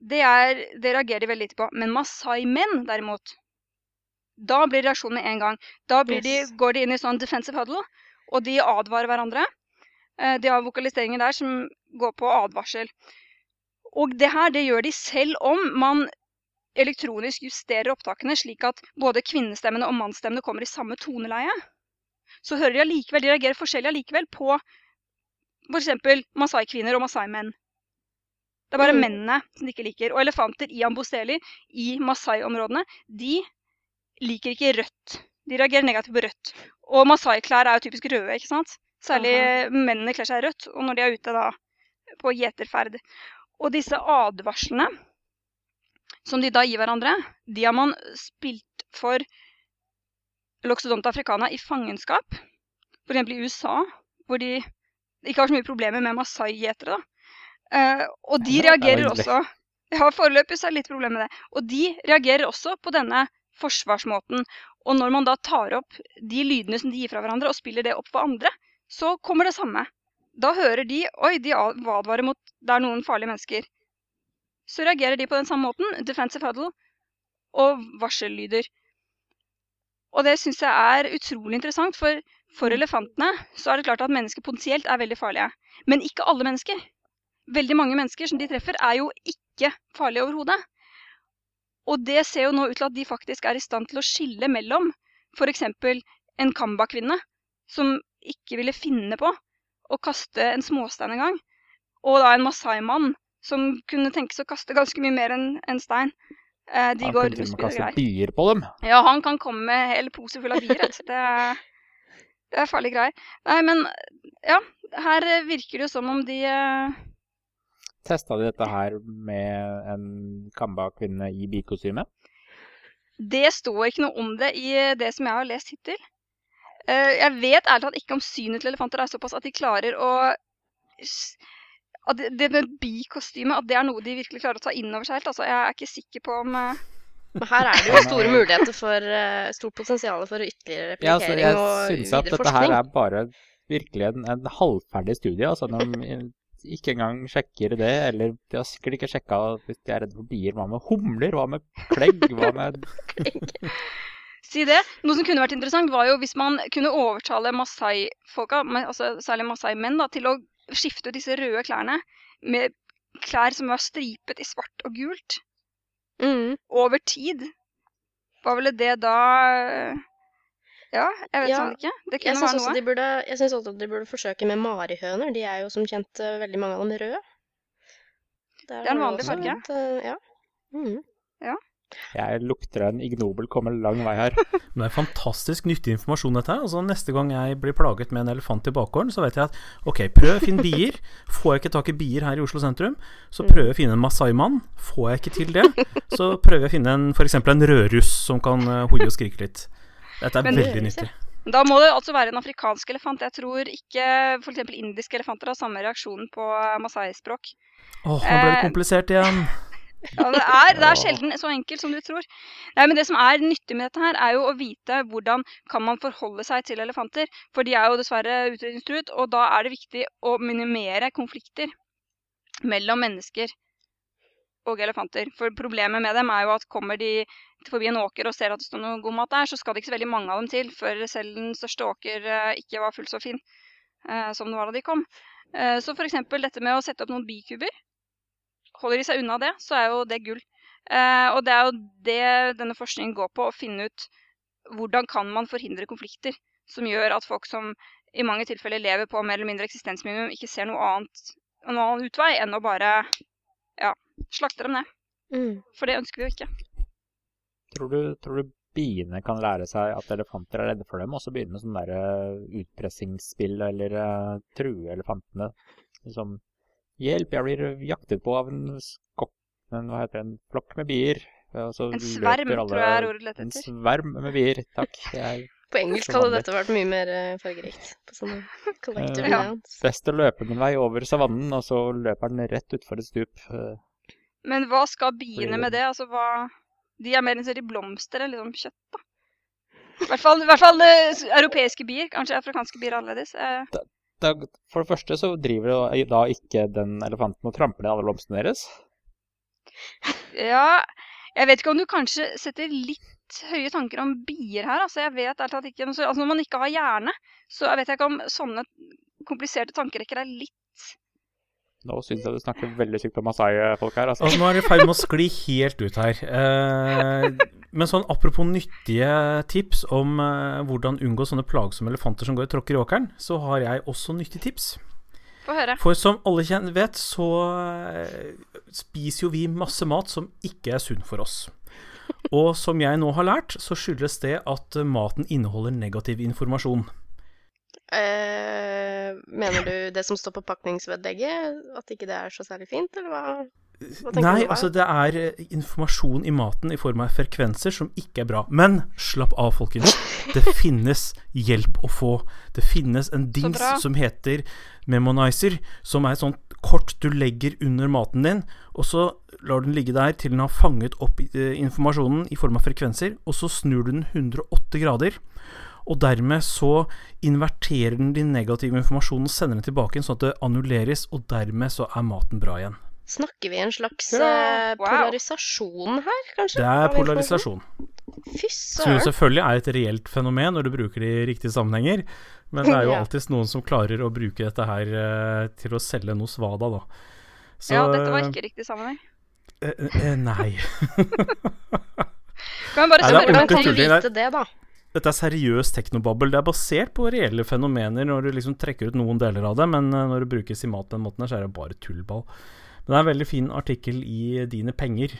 Det, det, reagerer de veldig lite på. Men masai-menn, derimot, da blir reaksjonen med en gang. Da de, går de inn i sånn defensive huddle, og de advarer hverandre. Eh, de har vokaliseringer der som går på advarsel. Og det her det gjør de selv om man elektronisk justerer opptakene slik at både kvinnestemmene og mannsstemmene kommer i samme toneleie så hører de allikevel, de reagerer forskjellig allikevel på f.eks. masai-kvinner og masai-menn. Det er bare mm. mennene som de ikke liker. Og elefanter i Amboseli, i Masai-områdene, de liker ikke rødt. De reagerer negativt på rødt. Og masai-klær er jo typisk røde, ikke sant? Særlig Aha. mennene kler seg rødt, og når de er ute da på gjeterferd. Og disse advarslene som de da gir hverandre, de har man spilt for Loxodonta africana i fangenskap, f.eks. i USA, hvor de ikke har så mye problemer med masai-gjetere. Uh, og de reagerer også Ja, foreløpig så er det litt problemer med det. Og de reagerer også på denne forsvarsmåten. Og når man da tar opp de lydene som de gir fra hverandre, og spiller det opp for andre, så kommer det samme. Da hører de Oi, de advarer mot det er noen farlige mennesker. Så reagerer de på den samme måten. Defensive huddle og varsellyder. Og det syns jeg er utrolig interessant, for for elefantene så er det klart at mennesker potensielt er veldig farlige. Men ikke alle mennesker. Veldig mange mennesker som de treffer, er jo ikke farlige overhodet. Og det ser jo nå ut til at de faktisk er i stand til å skille mellom f.eks. en kamba-kvinne som ikke ville finne på å kaste en småstein engang, og da en masai-mann som kunne tenkes å kaste ganske mye mer enn en stein. Eh, de han går kunne til og med kaste bier på dem. Ja, han kan komme med hele pose full av bier. det, er, det er farlige greier. Nei, men ja, her virker det jo som om de. Eh, Testa de dette her med en Kamba-kvinne i bikostyme? Det står ikke noe om det i det som jeg har lest hittil. Uh, jeg vet ærlig talt ikke om synet til elefanter er såpass at de klarer å at det, det med bikostyme at det er noe de virkelig klarer å ta inn over seg helt. Altså, jeg er ikke sikker på om uh... Men her er det jo store muligheter for uh, stort potensial for ytterligere replikering ja, altså, og videre forskning. Jeg syns at dette her er bare virkelig en, en halvferdig studie. Altså, de ikke engang sjekker det, eller de har sikkert ikke sjekka hvis de er redde for bier. Hva med humler? Hva med klegg? Hva (laughs) med Si det. Noe som kunne vært interessant, var jo hvis man kunne overtale masai-folka, altså særlig masai-menn, til å skifte ut disse røde klærne med klær som var stripet i svart og gult. Mm. Over tid. Hva ville det da Ja, jeg vet ja, sånn ikke. Det kunne være noe. Burde, jeg syns også at de burde forsøke med marihøner. De er jo som kjent eh, veldig mange av dem røde. Det er, det er en vanlig farge. Eh, ja. Mm. ja. Jeg lukter en ignobel kommer lang vei her. (laughs) Men det er fantastisk nyttig informasjon, dette her. Altså, neste gang jeg blir plaget med en elefant i bakgården, så vet jeg at ok, prøv å finne bier. Får jeg ikke tak i bier her i Oslo sentrum, så prøver jeg å finne en masai-mann. Får jeg ikke til det, så prøver jeg å finne en, f.eks. en rødruss som kan uh, hoie og skrike litt. Dette er Men, veldig nyttig. Da må det altså være en afrikansk elefant. Jeg tror ikke f.eks. indiske elefanter har samme reaksjonen på masai-språk. Åh, oh, nå ble det eh, komplisert igjen. (laughs) Ja, det er, det er, sjelden så enkelt som du tror. Nei, men Det som er nyttig med dette, her, er jo å vite hvordan kan man forholde seg til elefanter. For de er jo dessverre utrydningstruet, og da er det viktig å minimere konflikter mellom mennesker og elefanter. For problemet med dem er jo at kommer de forbi en åker og ser at det står noe god mat der, så skal det ikke så veldig mange av dem til før selv den største åker eh, ikke var fullt så fin eh, som den var da de kom. Eh, så f.eks. dette med å sette opp noen bikuber holder de seg unna det, så er jo det gull. Og det er jo det denne forskningen går på, å finne ut hvordan kan man forhindre konflikter som gjør at folk som i mange tilfeller lever på mer eller mindre eksistensminimum, ikke ser noe annet, noen annen utvei enn å bare ja, slakte dem ned. Mm. For det ønsker vi jo ikke. Tror du, tror du biene kan lære seg at elefanter er redde for dem, og så begynne med sånn der eh, utpressingsspill eller uh, true elefantene? Liksom Hjelp, jeg blir jaktet på av en skokk... En, hva heter det, en flokk med bier. Og En sverm, alle- tror jeg er ordet du leter En etter. sverm med bier, takk. Jeg På engelsk hadde dette vært mye mer eh, fargerikt. På sånne (laughs) collector Ja. best å løpe den vei over savannen, og så løper den rett utfor et stup. Eh, Men hva skal biene med det? Altså, hva De er mer interessert i blomster enn liksom kjøtt, da. I hvert fall, i hvert fall eh, europeiske bier. Kanskje afrikanske bier er annerledes. Uh. Da, for det første så driver da ikke den elefanten og tramper ned alle blomstene deres. ja, jeg vet ikke om du kanskje setter litt høye tanker om bier her. Altså, jeg vet at ikke. Altså, når man ikke har hjerne, så vet jeg ikke om sånne kompliserte tankerekker er litt Nå syns jeg du snakker veldig sykt om Masai-folk her. altså. Altså, nå er det i ferd med å skli helt ut her. Eh, men sånn apropos nyttige tips om eh, hvordan unngå sånne plagsomme elefanter som går og tråkker i åkeren, så har jeg også nyttige tips. Få høre. For som alle vet, så eh, spiser jo vi masse mat som ikke er sunn for oss. Og som jeg nå har lært, så skyldes det at maten inneholder negativ informasjon. Eh, mener du det som står på pakningsvedlegget, at ikke det er så særlig fint, eller hva? Nei, altså det er eh, informasjon i maten i form av frekvenser som ikke er bra. Men slapp av, folkens. Det (laughs) finnes hjelp å få. Det finnes en dings som heter Memonizer, som er et sånt kort du legger under maten din, og så lar den ligge der til den har fanget opp eh, informasjonen i form av frekvenser, og så snur du den 108 grader. Og dermed så inverterer den din negative informasjon og sender den tilbake sånn at det annulleres, og dermed så er maten bra igjen. Snakker vi en slags Ja, eh, wow. polarisasjon her, kanskje? Det er polarisasjon. Fy Som jo selvfølgelig er et reelt fenomen når du bruker det i riktige sammenhenger. Men det er jo Ja. alltid noen som klarer å bruke dette her eh, til å selge noe svada, da. Så, ja, dette var ikke riktig sammenheng. eh, eh, Nei. (laughs) Kan vi bare Nei, det er spørre ordentlig kan vite det, da? Dette er seriøs teknobabbel. Det er basert på reelle fenomener når du liksom trekker ut noen deler av det, men eh, når det brukes i mat på den måten her, så er det bare tullball. Men det er en veldig fin artikkel i Dine penger,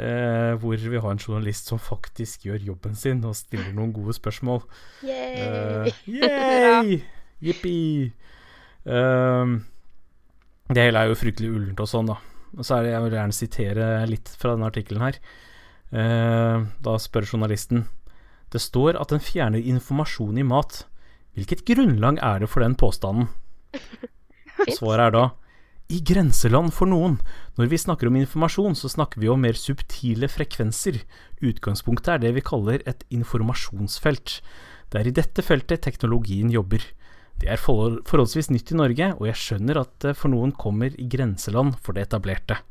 eh, hvor vi har en journalist som faktisk gjør jobben sin og stiller noen gode spørsmål. Yay. Uh, (laughs) yay! Jippi! Ehm, det hele er jo fryktelig ullent og sånn, da. Og så er det, jeg vil gjerne sitere litt fra denne artikkelen her. Eh, da spør journalisten Det står at den fjerner informasjon i mat. Hvilket grunnlag er det for den påstanden? (laughs) Svaret er da i grenseland for noen. Når vi snakker om informasjon, så snakker vi om mer subtile frekvenser. Utgangspunktet er det vi kaller et informasjonsfelt. Det er i dette feltet teknologien jobber. Det er forholdsvis nytt i Norge, og jeg skjønner at det for noen kommer i grenseland for det etablerte. (laughs)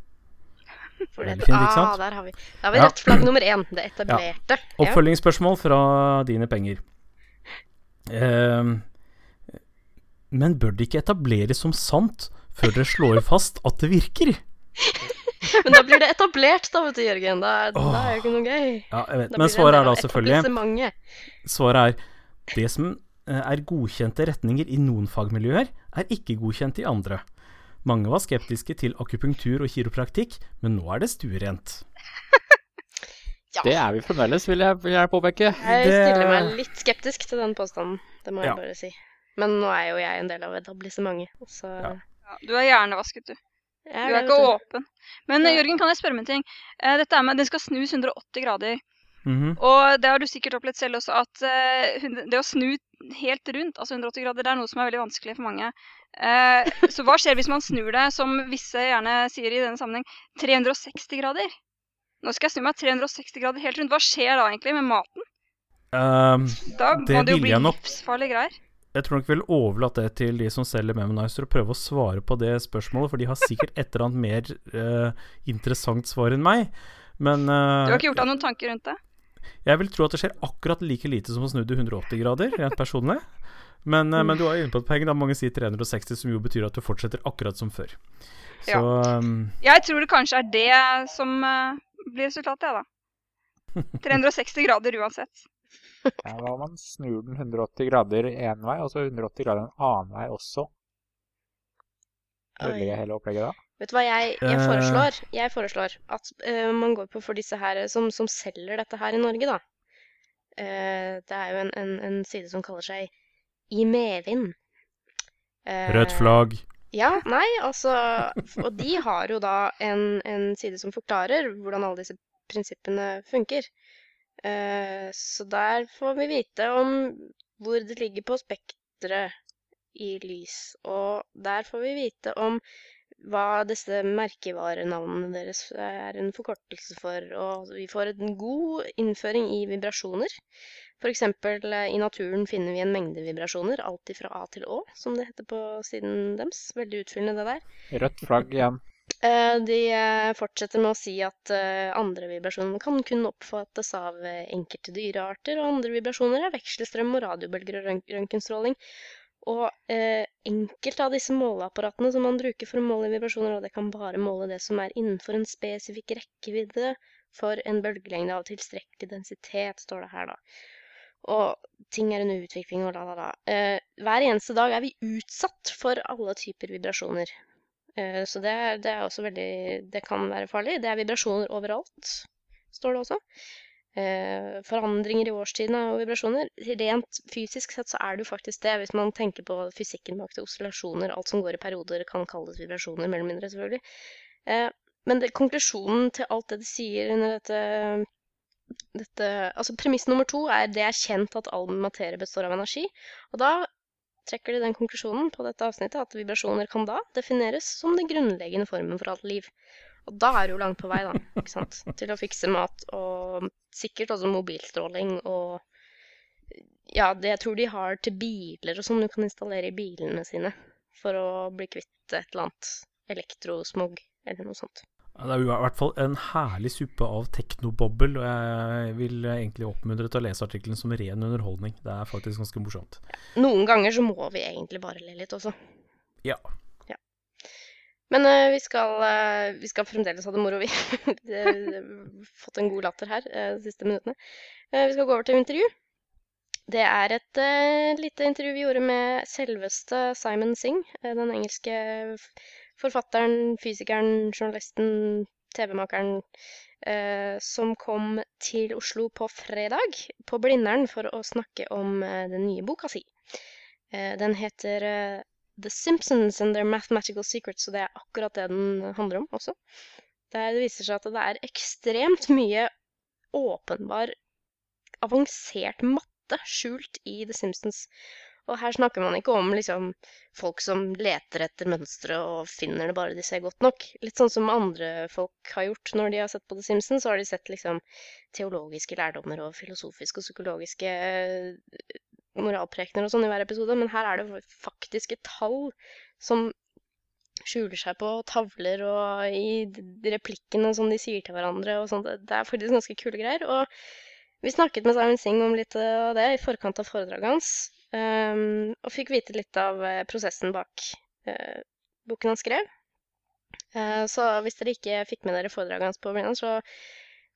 For det, det- fint, ikke sant? Ah, der har vi, der har vi Ja. rødt flagg nummer én. Det etablerte. Ja. Oppfølgingsspørsmål fra dine penger. Eh, men bør det ikke etableres som sant før dere slår fast at det virker? Men da blir det etablert, da, vet du, Jørgen. Da, er- da er jo ikke noe gøy. Ja, jeg vet. Men det svaret er da selvfølgelig. Svaret er det som eh, er godkjente retninger i noen fagmiljøer, er ikke godkjent i andre. Mange var skeptiske til akupunktur og kiropraktikk, men nå er det stuerent. (laughs) Ja. Det er vi fremdeles, vil jeg, vil jeg påpeke. Jeg stiller meg litt skeptisk til den påstanden, det må jeg Ja. bare si. Men nå er jo jeg en del av etablissementet, så Ja. Ja, du er hjernevasket, du. Du er ikke åpen. Men Ja. Jørgen, kan jeg spørre om en ting? Eh, dette er med, Den skal snus 180 grader. Mhm. Og det har du sikkert opplevd selv også, at eh, det å snu helt rundt, altså 180 grader, det er noe som er veldig vanskelig for mange. Eh, så hva skjer hvis man snur det, som visse gjerne sier i denne sammenheng, 360 grader? Nå skal jeg snu meg 360 grader helt rundt. Hva skjer da egentlig med maten? Um, Da må det jo bli livsfarlige greier. Jeg tror nok vi vil overlate det til de som selger Memonizer, å prøve å svare på det spørsmålet, for de har sikkert et eller annet mer uh, interessant svar enn meg. Men uh, Du har ikke gjort deg noen tanker rundt det? jeg vil tro at det skjer akkurat like lite som å snu det 180 grader, rent personlig. Men, uh, men du har inne på et poeng, da mange sier 360, som jo betyr at du fortsetter akkurat som før. Så um, Jeg tror det kanskje er det som blir resultatet, jeg, da. (laughs) 360 grader uansett. Ja, Hva om man snur den 180 grader én vei, og så 180 grader en annen vei også? Ødelegger jeg hele opplegget da? Vet du hva jeg, jeg Eh. foreslår? Jeg foreslår at uh, man går på for disse her som, som selger dette her i Norge, da. Uh, det er jo en, en, en side som kaller seg I medvind. Uh, Rødt flagg. Ja, nei, altså Og de har jo da en, en side som forklarer hvordan alle disse prinsippene funker. Eh, så der får vi vite om hvor det ligger på spekteret i lys. Og der får vi vite om hva disse merkevarenavnene deres er en forkortelse for. Og vi får en god innføring i vibrasjoner. Eksempel eh, i naturen finner vi en mengde vibrasjoner, alt fra A til Å, som det heter på siden deres. Veldig utfyllende det der. Rødt flagg igjen. Eh, De eh, fortsetter med å si at eh, andre vibrasjoner kan kun oppfattes av enkelte dyrearter, og andre vibrasjoner er vekselstrøm og radiobølger og rønt- røntgenstråling. Og eh, enkelte av disse måleapparatene som man bruker for å måle vibrasjoner, og det kan bare måle det som er innenfor en spesifikk rekkevidde for en bølgelengde av tilstrekkelig densitet, står det her, da. Og ting er under utvikling og la, la, la. Eh, hver eneste dag er vi utsatt for alle typer vibrasjoner. Eh, Så det det er også veldig Det kan være farlig. Det er vibrasjoner overalt, står det også. Eh, forandringer i årstidene og vibrasjoner. Rent fysisk sett så er det jo faktisk det, hvis man tenker på fysikken bak det. Oscillasjoner, alt som går i perioder, kan kalles vibrasjoner, mer eller mindre, selvfølgelig. Eh, men det, konklusjonen til alt det de sier under dette dette, altså Premiss nummer to er det er kjent at all materie består av energi. Og da trekker de den konklusjonen på dette avsnittet at vibrasjoner kan da defineres som den grunnleggende formen for alt liv. Og da er du jo langt på vei, da, ikke sant, (laughs) til å fikse mat og sikkert også mobilstråling og ja, det jeg tror de har til biler og sånn du kan installere i bilene sine for å bli kvitt et eller annet elektrosmog eller noe sånt. Ja, Det er i hvert fall en herlig suppe av teknobobbel, og jeg vil egentlig oppmuntre til å lese artikkelen som ren underholdning. Det er faktisk ganske morsomt. Noen ganger så må vi egentlig bare le litt også. Ja. Men uh, vi, skal, uh, vi skal fremdeles ha det moro, vi. (laughs) Vi har fått en god latter her eh, de siste minuttene. Vi skal gå over til intervju. Det er et lite intervju vi gjorde med selveste Simon Singh, den engelske forfatteren, fysikeren, journalisten, TV-makeren, eh, som kom til Oslo på fredag, på Blindern, for å snakke om eh, den nye boka si. Eh, den heter eh, The Simpsons and Their Mathematical Secrets, og det er akkurat det den handler om også. Der det viser seg at det er ekstremt mye åpenbar, avansert matte skjult i The Simpsons. Og her snakker man ikke om liksom folk som leter etter mønstre og finner det bare de ser godt nok. Litt sånn som andre folk har gjort når de har sett på The Simpsons, så har de sett liksom teologiske lærdommer og filosofiske og psykologiske eh, moralprekener og sånn i hver episode, men her er det faktiske tall som skjuler seg på tavler og i replikkene som de sier til hverandre og sånt. Det er faktisk ganske kule greier. Og vi snakket med Simon Singh om litt av det i forkant av foredraget hans, ehm, og fikk vite litt av eh, prosessen bak uh, boken han skrev. Uh, så hvis dere ikke fikk med dere foredraget hans på Blindern, så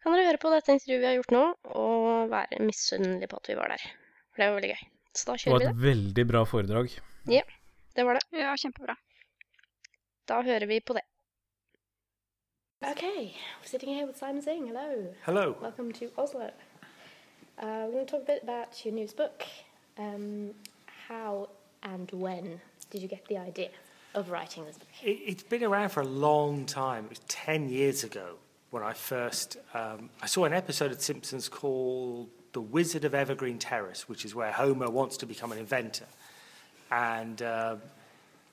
kan dere høre på dette intervjuet vi har gjort nå, og være misunnelige på at vi var der. For det var veldig gøy. Så da kjører vi det. Det var et veldig bra foredrag. Ja, Det var det. Ja, kjempebra. Da hører vi på det. Okay, we're sitting here with Simon Singh. Hello. Hello. Welcome to Oslo. Uh, we're going to talk a bit about your newest book. Um, how and when did you get the idea of writing this book? It, it's been around for a long time. It was 10 years ago when I first um, I saw an episode of Simpsons called The Wizard of Evergreen Terrace, which is where Homer wants to become an inventor. And uh,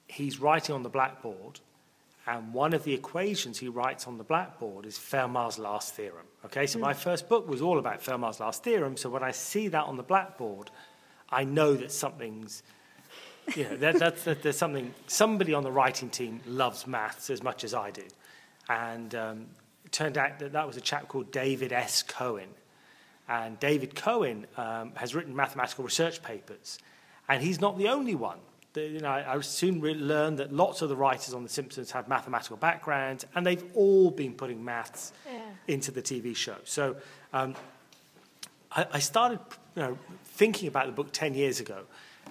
he's writing on the blackboard, and one of the equations he writes on the blackboard is Fermat's last theorem. Okay, so my first book was all about Fermat's last theorem. So when I see that on the blackboard, I know that something's you know, that, that's, that there's something, somebody on the writing team loves maths as much as I do. And um, it turned out that that was a chap called David S. Cohen. And David Cohen um, has written mathematical research papers. And he's not the only one The, you know, I, I soon re- learned that lots of the writers on The Simpsons have mathematical backgrounds, and they've all been putting maths Yeah. into the TV show. So um, I, I started you know, thinking about the book 10 years ago,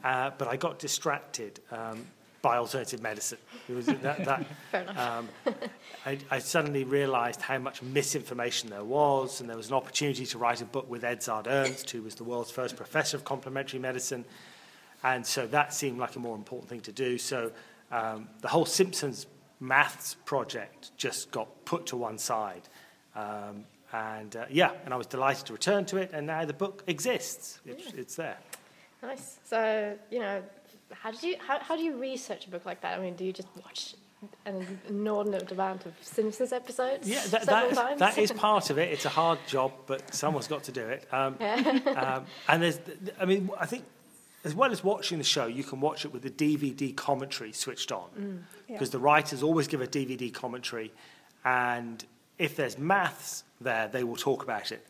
uh, but I got distracted um, by alternative medicine. It was that, that, (laughs) Fair enough. um, I, I suddenly realized how much misinformation there was, and there was an opportunity to write a book with Edzard Ernst, who was the world's first professor of complementary medicine. And so that seemed like a more important thing to do. So um, the whole Simpsons maths project just got put to one side. Um, and uh, yeah, and I was delighted to return to it, and now the book exists. It's, it's there. Nice. So, you know, how did you how, how do you research a book like that? I mean, do you just watch an inordinate amount of Simpsons episodes Yeah, that, several that, times? that is (laughs) part of it. It's a hard job, but someone's got to do it. Um, um, and there's, I mean, I think as well as watching the show, you can watch it with the DVD commentary switched on because the writers always give a DVD commentary, and if there's maths there, they will talk about it.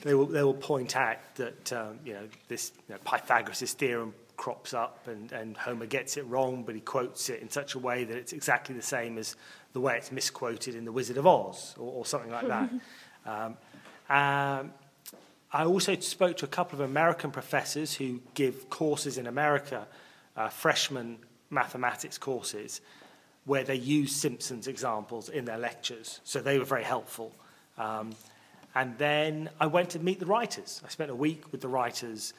They will, they will point out that um, you know this you know, Pythagoras' theorem crops up and, and Homer gets it wrong, but he quotes it in such a way that it's exactly the same as the way it's misquoted in The Wizard of Oz or, or something like that. (laughs) um, um, I also spoke to a couple of American professors who give courses in America, uh, freshman mathematics courses, where they use Simpsons examples in their lectures. So they were very helpful. Um, and then I went to meet the writers. I spent a week with the writers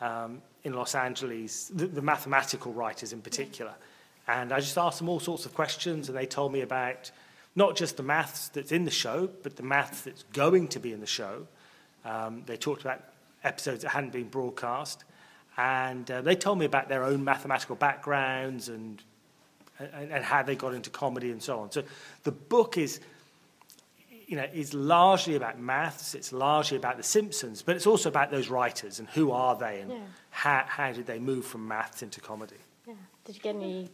um, in Los Angeles, the, the mathematical writers in particular. And I just asked them all sorts of questions, and they told me about not just the maths that's in the show, but the maths that's going to be in the show. Um, they talked about episodes that hadn't been broadcast, and uh, they told me about their own mathematical backgrounds and, and, and how they got into comedy and so on. So the book is, you know, is largely about maths. It's largely about The Simpsons, but it's also about those writers and who are they and Yeah. how, how did they move from maths into comedy. Yeah. Did you get any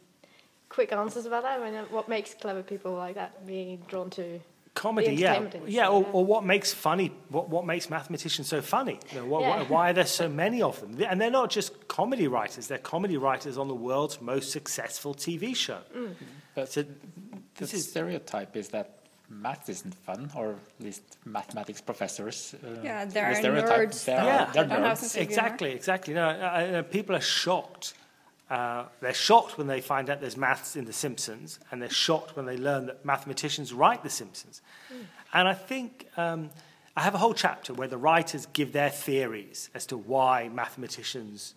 quick answers about that? I mean, what makes clever people like that be drawn to? Comedy, The yeah, industry, yeah, or, yeah. or what makes funny, what, what makes mathematicians so funny? You know, what, Yeah. why, why are there so many of them? And they're not just comedy writers; they're comedy writers on the world's most successful TV show. Mm. But So the this is stereotype is that math isn't fun, or at least mathematics professors. Uh, Yeah, there the are stereotype, nerds They're, Yeah. they're don't nerds. sense of humor. exactly, exactly. No, I, I, people are shocked. Uh, they're shocked when they find out there's maths in The Simpsons, and they're shocked when they learn that mathematicians write The Simpsons. And I think um, I have a whole chapter where the writers give their theories as to why mathematicians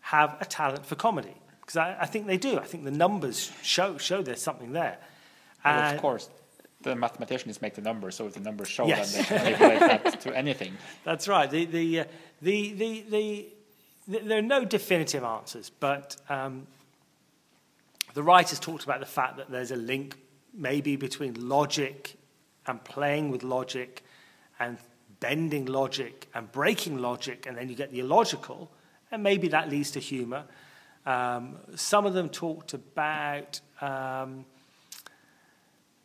have a talent for comedy. Because I, I think they do. I think the numbers show, show there's something there. Well, And- of course, the mathematicians make the numbers, so if the numbers show, Yes. then they can manipulate that to anything. (laughs) That's right. The, the, uh, the, the, the, the, there are no definitive answers, but um, the writers talked about the fact that there's a link maybe between logic and playing with logic and bending logic and breaking logic, and then you get the illogical, and maybe that leads to humor. Um, some of them talked about um,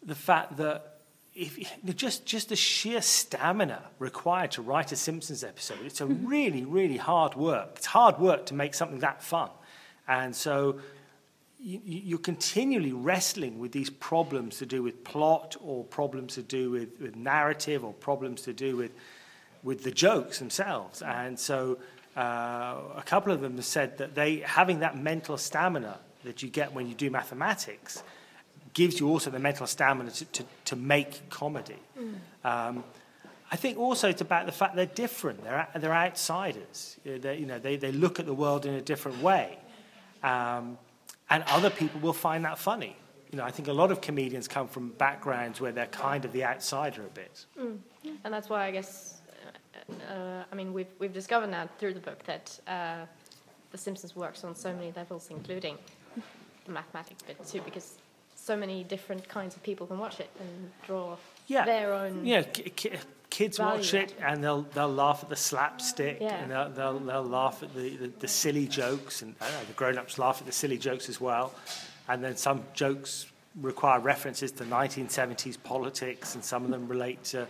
the fact that if just just the sheer stamina required to write a Simpsons episode, it's a really really hard work. It's hard work to make something that fun, and so you, you're continually wrestling with these problems to do with plot or problems to do with, with narrative or problems to do with with the jokes themselves. And so uh, a couple of them have said that they having that mental stamina that you get when you do mathematics gives you also the mental stamina to, to, to make comedy. Um, I think also it's about the fact they're different. They're, they're outsiders. You know, They, you know, they, they look at the world in a different way. Um, and other people will find that funny. You know, I think a lot of comedians come from backgrounds where they're kind of the outsider a bit. And that's why I guess, uh, uh, I mean, we've, we've discovered now through the book that uh, The Simpsons works on so many levels, including the mathematics bit too, because so many different kinds of people can watch it and draw Yeah. their own. Yeah, ki- ki- kids watch it out of it. and they'll they'll laugh at the slapstick Yeah. and they'll, they'll they'll laugh at the, the, the silly jokes and I don't know, the grown-ups laugh at the silly jokes as well. And then some jokes require references to 1970s politics and some of them relate to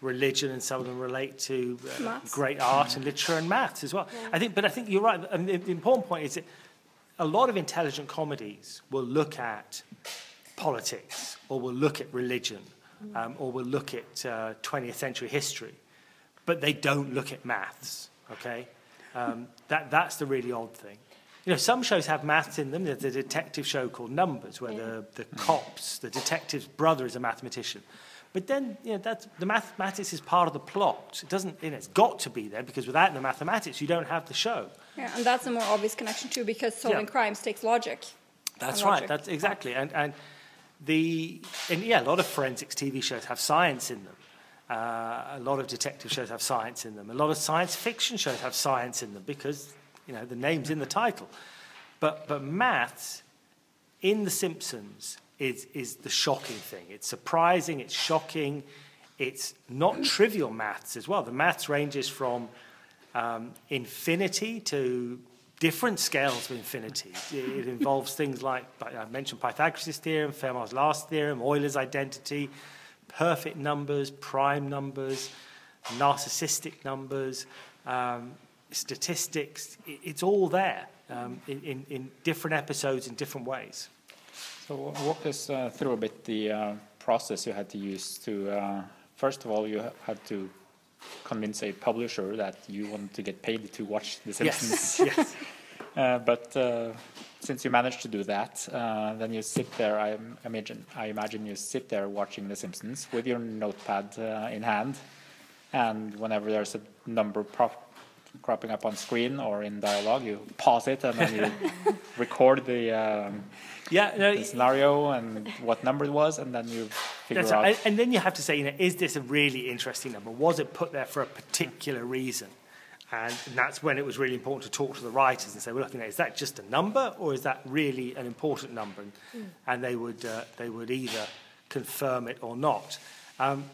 religion and some of them relate to uh, great art and literature and maths as well. I think, but I think you're right. I mean, the, the important point is that a lot of intelligent comedies will look at politics or we'll look at religion um, or will look at uh, 20th century history, but they don't look at maths. Okay, um, that that's the really odd thing. You know, some shows have maths in them. There's a detective show called Numbers, where the, the cops, the detective's brother is a mathematician. But then, you know, that's, the mathematics is part of the plot. It doesn't, you know, it's got to be there because without the mathematics, you don't have the show. Yeah, and that's a more obvious connection too, because solving Yeah. crimes takes logic. That's right. logic. That's exactly. And and the and yeah, a lot of forensics TV shows have science in them. Uh, a lot of detective shows have science in them. A lot of science fiction shows have science in them because you know the name's in the title. But but maths in The Simpsons is is the shocking thing. It's surprising. It's shocking. It's not trivial maths as well. The maths ranges from um, infinity to different scales of infinity. It, it involves things like, I mentioned Pythagoras' theorem, Fermat's last theorem, Euler's identity, perfect numbers, prime numbers, narcissistic numbers, um, statistics. It, it's all there um, in, in, in different episodes in different ways. So walk us uh, through a bit the uh, process you had to use to. Uh, first of all, you had to convince a publisher that you want to get paid to watch The Simpsons. Yes, yes. (laughs) Uh, but uh, since you managed to do that, uh, then you sit there. I imagine. I imagine you sit there watching The Simpsons with your notepad uh, in hand, and whenever there's a number prop- cropping up on screen or in dialogue, you pause it and then you (laughs) record the. Um, Yeah, no, the scenario and what number it was, and then you figure out. right. And, and then you have to say, you know, is this a really interesting number? Was it put there for a particular reason? And that's when it was really important to talk to the writers and say, well, look, you know, is that just a number or is that really an important number? And, and they, would, uh, they would either confirm it or not. Um,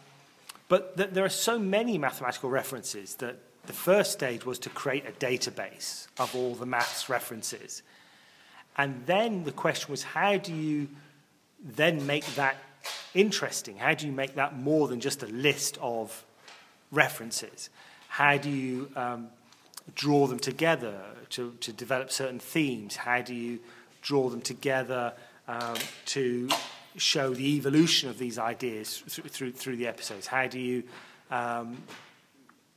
but th- there are so many mathematical references that the first stage was to create a database of all the maths references. And then the question was, how do you then make that interesting? How do you make that more than just a list of references? How do you um, draw them together to, to develop certain themes? How do you draw them together um, to show the evolution of these ideas through, through, through the episodes? How do you um,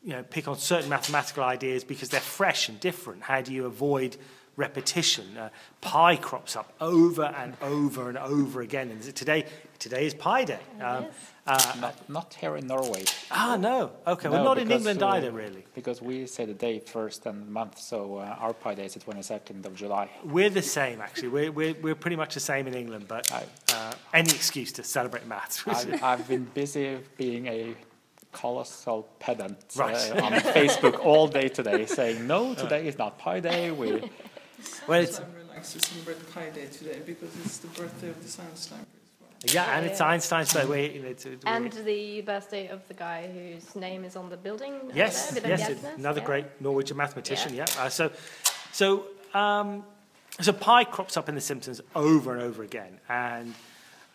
you know, pick on certain mathematical ideas because they're fresh and different? How do you avoid repetition? Uh, pi crops up over and over and over again. And today, today is Pi Day. Um, uh, not, not here in Norway. ah, no. Okay, well, No, not in England uh, either, really. Because we say the day first and the month, so uh, our Pi Day is the 22nd of July. We're the same, actually. We're, we're, we're pretty much the same in England, but uh, any excuse to celebrate maths. I've, I've been busy being a colossal pedant uh, Right. on Facebook all day today, saying, no, today is not Pi Day. We, (laughs) well, it's, I'm relaxed to celebrate Pi Day today because it's the birthday of the science sniper as well. yeah, and it's. Einstein's birthday. You know, it's- it's- And the birthday of the guy whose name is on the building. Yes, there, yes, Bjerknes, another yeah. great Norwegian mathematician. Yeah. Uh, so, so, um, so pi crops up in The Simpsons over and over again, and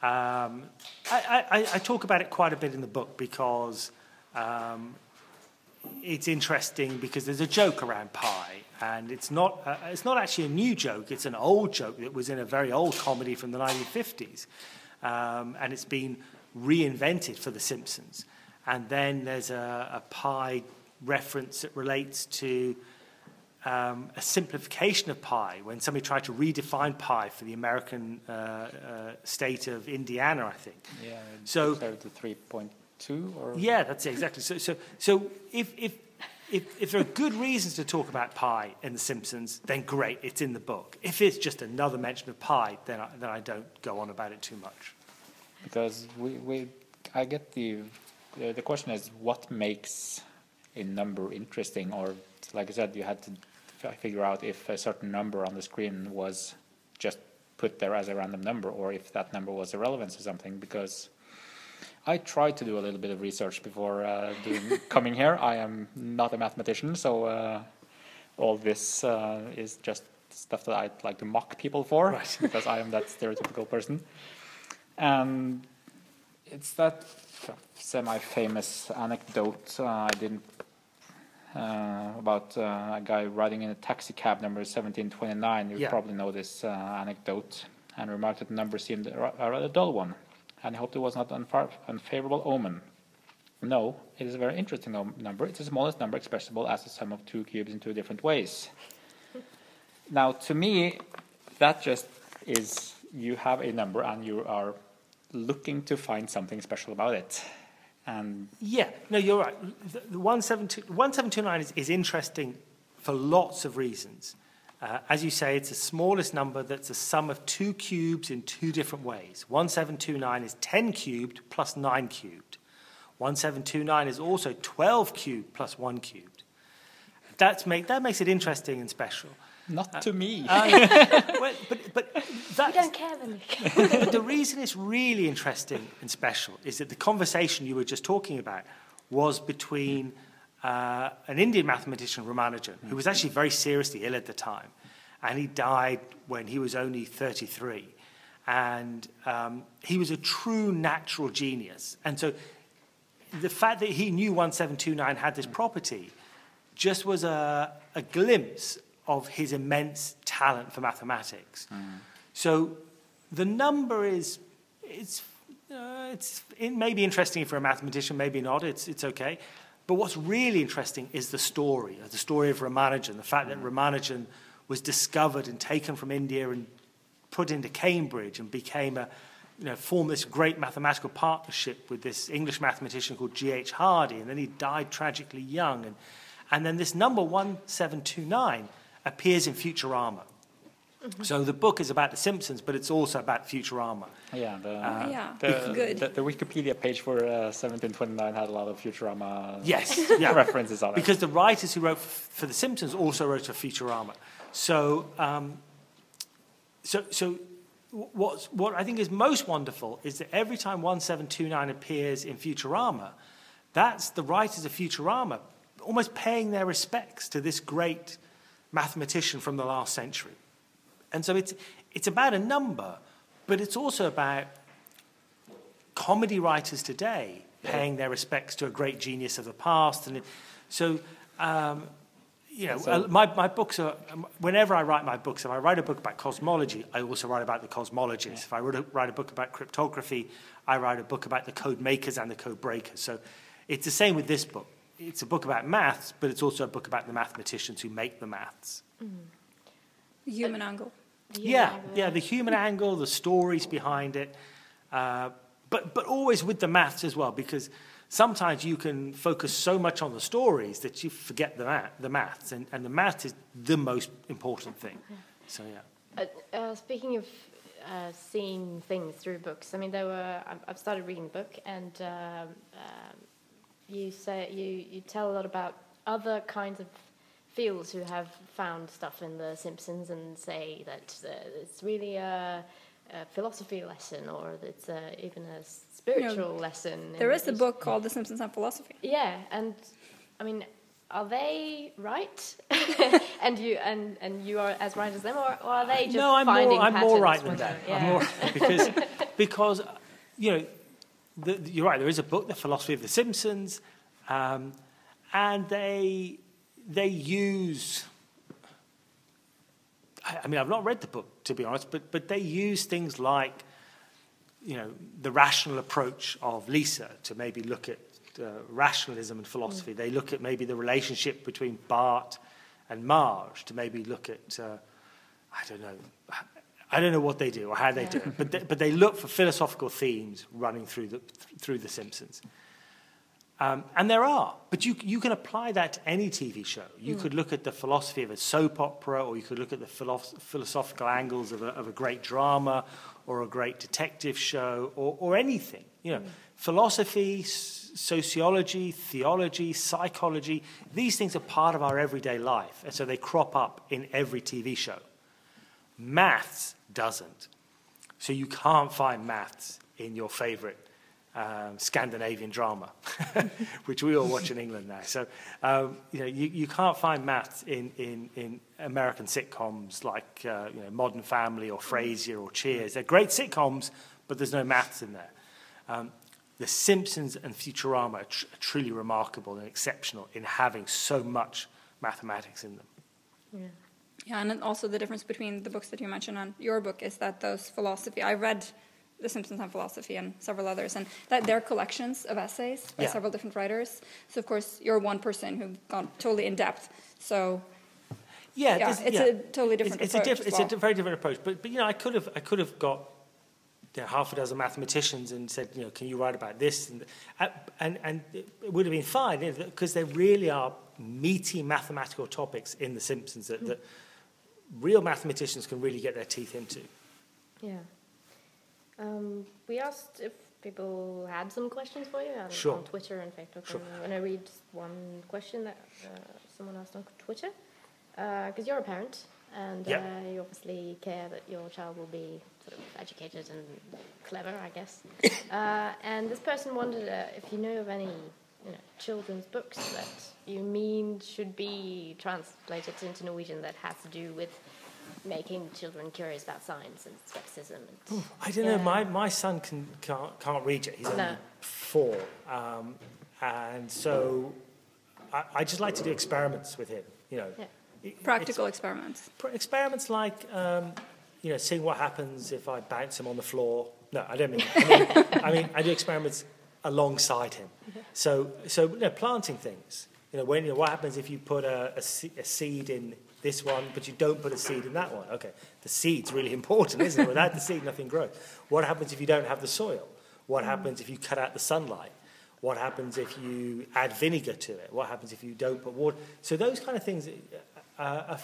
um, I, I, I talk about it quite a bit in the book because um, it's interesting because there's a joke around pi, and it's not uh, it's not actually a new joke. It's an old joke that was in a very old comedy from the 1950s, um, and it's been reinvented for The Simpsons. And then there's a, a pi reference that relates to um, a simplification of pi when somebody tried to redefine pi for the American uh, uh, state of Indiana, I think. yeah, So- declared to 3.2 or Yeah, that's it, exactly. So, so, so if, if, if, if there are good reasons to talk about pi in The Simpsons, then great, it's in the book. If it's just another mention of pi, then I, then I don't go on about it too much. because we, we I get the the the question is what makes a number interesting, or like I said, you had to figure out if a certain number on the screen was just put there as a random number, or if that number was irrelevant to something. Because I tried to do a little bit of research before uh, doing, (laughs) coming here. I am not a mathematician, so uh, all this uh, is just stuff that I'd like to mock people for, Right. (laughs) because I am that stereotypical person. And it's that semi-famous anecdote. Uh, I didn't uh, about uh, a guy riding in a taxi cab number 1729. You Yeah. probably know this uh, anecdote, and remarked that the number seemed a rather dull one, and he hoped it was not an unfavorable omen. No, it is a very interesting number. It's the smallest number expressible as the sum of two cubes in two different ways. (laughs) Now, to me, that just is you have a number and you are looking to find something special about it. And Yeah, no, you're right. The, the 172 1729 is, is interesting for lots of reasons. Uh, as you say, it's the smallest number that's a sum of two cubes in two different ways. 1729 is 10 cubed plus 9 cubed. 1729 is also 12 cubed plus 1 cubed. That's make, that makes it interesting and special. not to me. (laughs) Well, but, but We that's, don't care, Vemik. (laughs) but the reason it's really interesting and special is that the conversation you were just talking about was between uh, an Indian mathematician, Ramanujan, who was actually very seriously ill at the time. And he died when he was only 33. And um, he was a true natural genius. And so the fact that he knew 1729 had this property just was a, a glimpse of his immense talent for mathematics. So the number is it's uh, it's it may be interesting for a mathematician, maybe not. It's it's okay. But what's really interesting is the story, the story of Ramanujan, the fact that mm. Ramanujan was discovered and taken from India and put into Cambridge and became a you know formed this great mathematical partnership with this English mathematician called G.H. Hardy, and then he died tragically young, and and then this number one seven two nine appears in Futurama. So the book is about the Simpsons, but it's also about Futurama. yeah, the, Oh, yeah. the, (laughs) Good. The, the Wikipedia page for uh, 1729 had a lot of Futurama Yes, (laughs) yeah. references on it. Because the writers who wrote f- for The Simpsons also wrote for Futurama. So, um, so, so wh- what's, what I think is most wonderful is that every time 1729 appears in Futurama, that's the writers of Futurama almost paying their respects to this great mathematician from the last century. And so it's, it's about a number, but it's also about comedy writers today paying their respects to a great genius of the past. And it, so, um, you know, So- uh, my, my books are, um, whenever I write my books, if I write a book about cosmology, I also write about the cosmologists. If I wrote a, write a book about cryptography, I write a book about the code makers and the code breakers. So it's the same with this book. It's a book about maths, but it's also a book about the mathematicians who make the maths. Human angle. Yeah, yeah, the human angle, the stories behind it, uh, but but always with the maths as well, because sometimes you can focus so much on the stories that you forget the math, the maths, and, and the math is the most important thing. So yeah, Uh, uh, speaking of uh, seeing things through books, I mean, there were. I've- I've started reading a book, and um, um, you say you you tell a lot about other kinds of fields who have found stuff in The Simpsons and say that uh, it's really a, a philosophy lesson or it's a, even a spiritual lesson. There is in a book called The Simpsons and Philosophy. Yeah, and I mean, are they right? (laughs) and you and and you are as right as them, or, or are they just no, I'm finding more I'm more right than when that. they're- I'm yeah. more because (laughs) because you know the, the- you're right. There is a book, The Philosophy of the Simpsons, um, and they they use. I I mean, I've not read the book to be honest, but but they use things like, you know, the rational approach of Lisa to maybe look at uh, rationalism and philosophy. They look at maybe the relationship between Bart and Marge to maybe look at. Uh, I don't know. I don't know what they do or how they do it, but they, but they look for philosophical themes running through the through the Simpsons. Um, and there are, but you you can apply that to any TV show. You could look at the philosophy of a soap opera, or you could look at the philosoph- philosophical angles of a, of a great drama, or a great detective show, or, or anything. You know, philosophy, s- sociology, theology, psychology. These things are part of our everyday life, and so they crop up in every TV show. Maths doesn't. So you can't find maths in your favorite um, Scandinavian drama, (laughs) which we all watch in England now. So um, you know you, you can't find maths in, in, in American sitcoms like uh, you know Modern Family or Frasier or Cheers. They're great sitcoms, but there's no maths in there. Um, The Simpsons and Futurama are, tr- are truly remarkable and exceptional in having so much mathematics in them. Yeah. Yeah, and also the difference between the books that you mentioned and your book is that those philosophy. I read The Simpsons and Philosophy and several others, and that they're collections of essays by Yeah. several different writers. So of course you're one person who's gone totally in depth. So Yeah, Yeah, this- it's a totally different it's, approach It's, a, as diff- it's a very different approach. But, but you know, I could have I could have got you know, half a dozen mathematicians and said, you know, can you write about this? And uh, and, and it would have been fine because there really are meaty mathematical topics in The Simpsons that, that real mathematicians can really get their teeth into. Yeah. Um, we asked if people had some questions for you on, Sure. on Twitter and Facebook. Sure. And I read one question that uh, someone asked on Twitter, because you're a parent and Yep. uh, you obviously care that your child will be sort of educated and clever, I guess. (coughs) uh, and this person wondered uh, if you know of any you know, children's books that you mean should be translated into Norwegian that has to do with making children curious about science and skepticism. And, I don't know. My, my son can, can't, can't read yet. He's only No. four. Um, and so I, I just like to do experiments with him, you know. Yeah. It- practical experiments. Pr- Experiments like, um, you know, seeing what happens if I bounce him on the floor. No, I don't mean. I mean, I, mean, I do experiments alongside him. So, so you know, planting things. You know, when you know, what happens if you put a, a, a seed in this one, but you don't put a seed in that one? Okay, the seed's really important, isn't it? Without the seed, nothing grows. What happens if you don't have the soil? What happens if you cut out the sunlight? What happens if you add vinegar to it? What happens if you don't put water? So those kind of things uh, are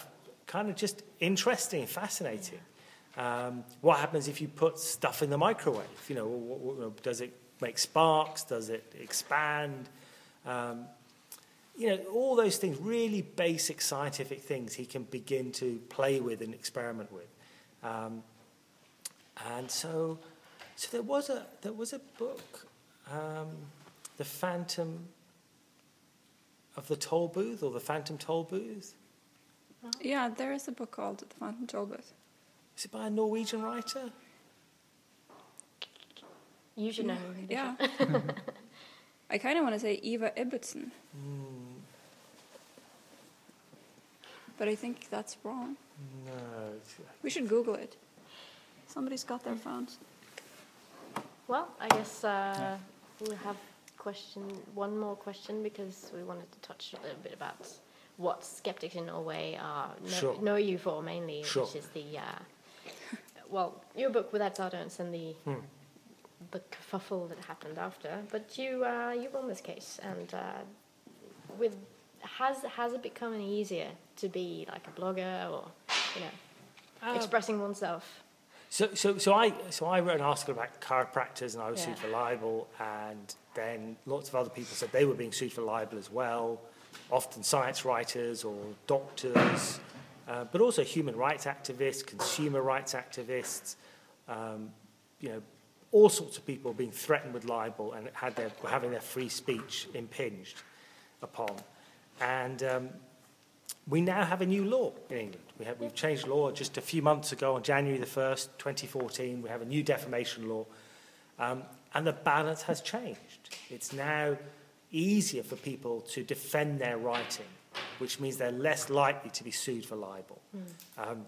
kind of just interesting fascinating. Um, what happens if you put stuff in the microwave? You know, does it make sparks? Does it expand? Um, you know, all those things, really basic scientific things he can begin to play with and experiment with. Um, and so, so there was a there was a book, um, The Phantom of the Toll Booth or The Phantom Toll Booth. Yeah, there is a book called The Phantom Toll Booth. Is it by a Norwegian writer? you should know. Yeah. (laughs) I kind of want to say Eva Ibbotson, but I think that's wrong. No. We should Google it. Somebody's got their phones. Well, I guess uh, we have question one more question because we wanted to touch a little bit about what skeptics in Norway are know, Sure. know you for mainly, Sure. which is the uh, well, your book without Sardons and the Hmm. the kerfuffle that happened after. But you uh, you won this case, and uh, with has has it become any easier to be like a blogger or you know Uh, expressing oneself? So, so, so I, so I wrote an article about chiropractors, and I was Yeah. sued for libel, and then lots of other people said they were being sued for libel as well. Often science writers or doctors, uh, but also human rights activists, consumer rights activists. Um, you know, all sorts of people being threatened with libel and had their having their free speech impinged upon, and. Um, we now have a new law in England. We have, we've changed law just a few months ago on January the 1st, 2014. We have a new defamation law. Um, and the balance has changed. It's now easier for people to defend their writing, which means they're less likely to be sued for libel. Um,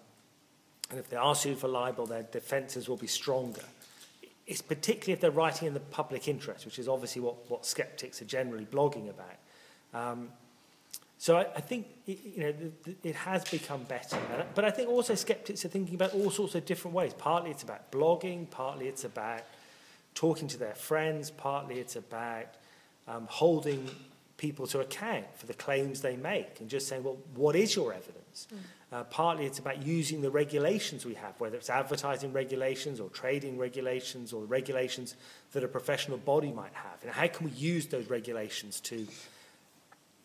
and if they are sued for libel, their defences will be stronger. It's particularly if they're writing in the public interest, which is obviously what, what skeptics are generally blogging about. Um, so I, I think it, you know the, the, it has become better, but I think also skeptics are thinking about all sorts of different ways. Partly it's about blogging, partly it's about talking to their friends, partly it's about um, holding people to account for the claims they make and just saying, well, what is your evidence? Uh, partly it's about using the regulations we have, whether it's advertising regulations or trading regulations or the regulations that a professional body might have. And how can we use those regulations to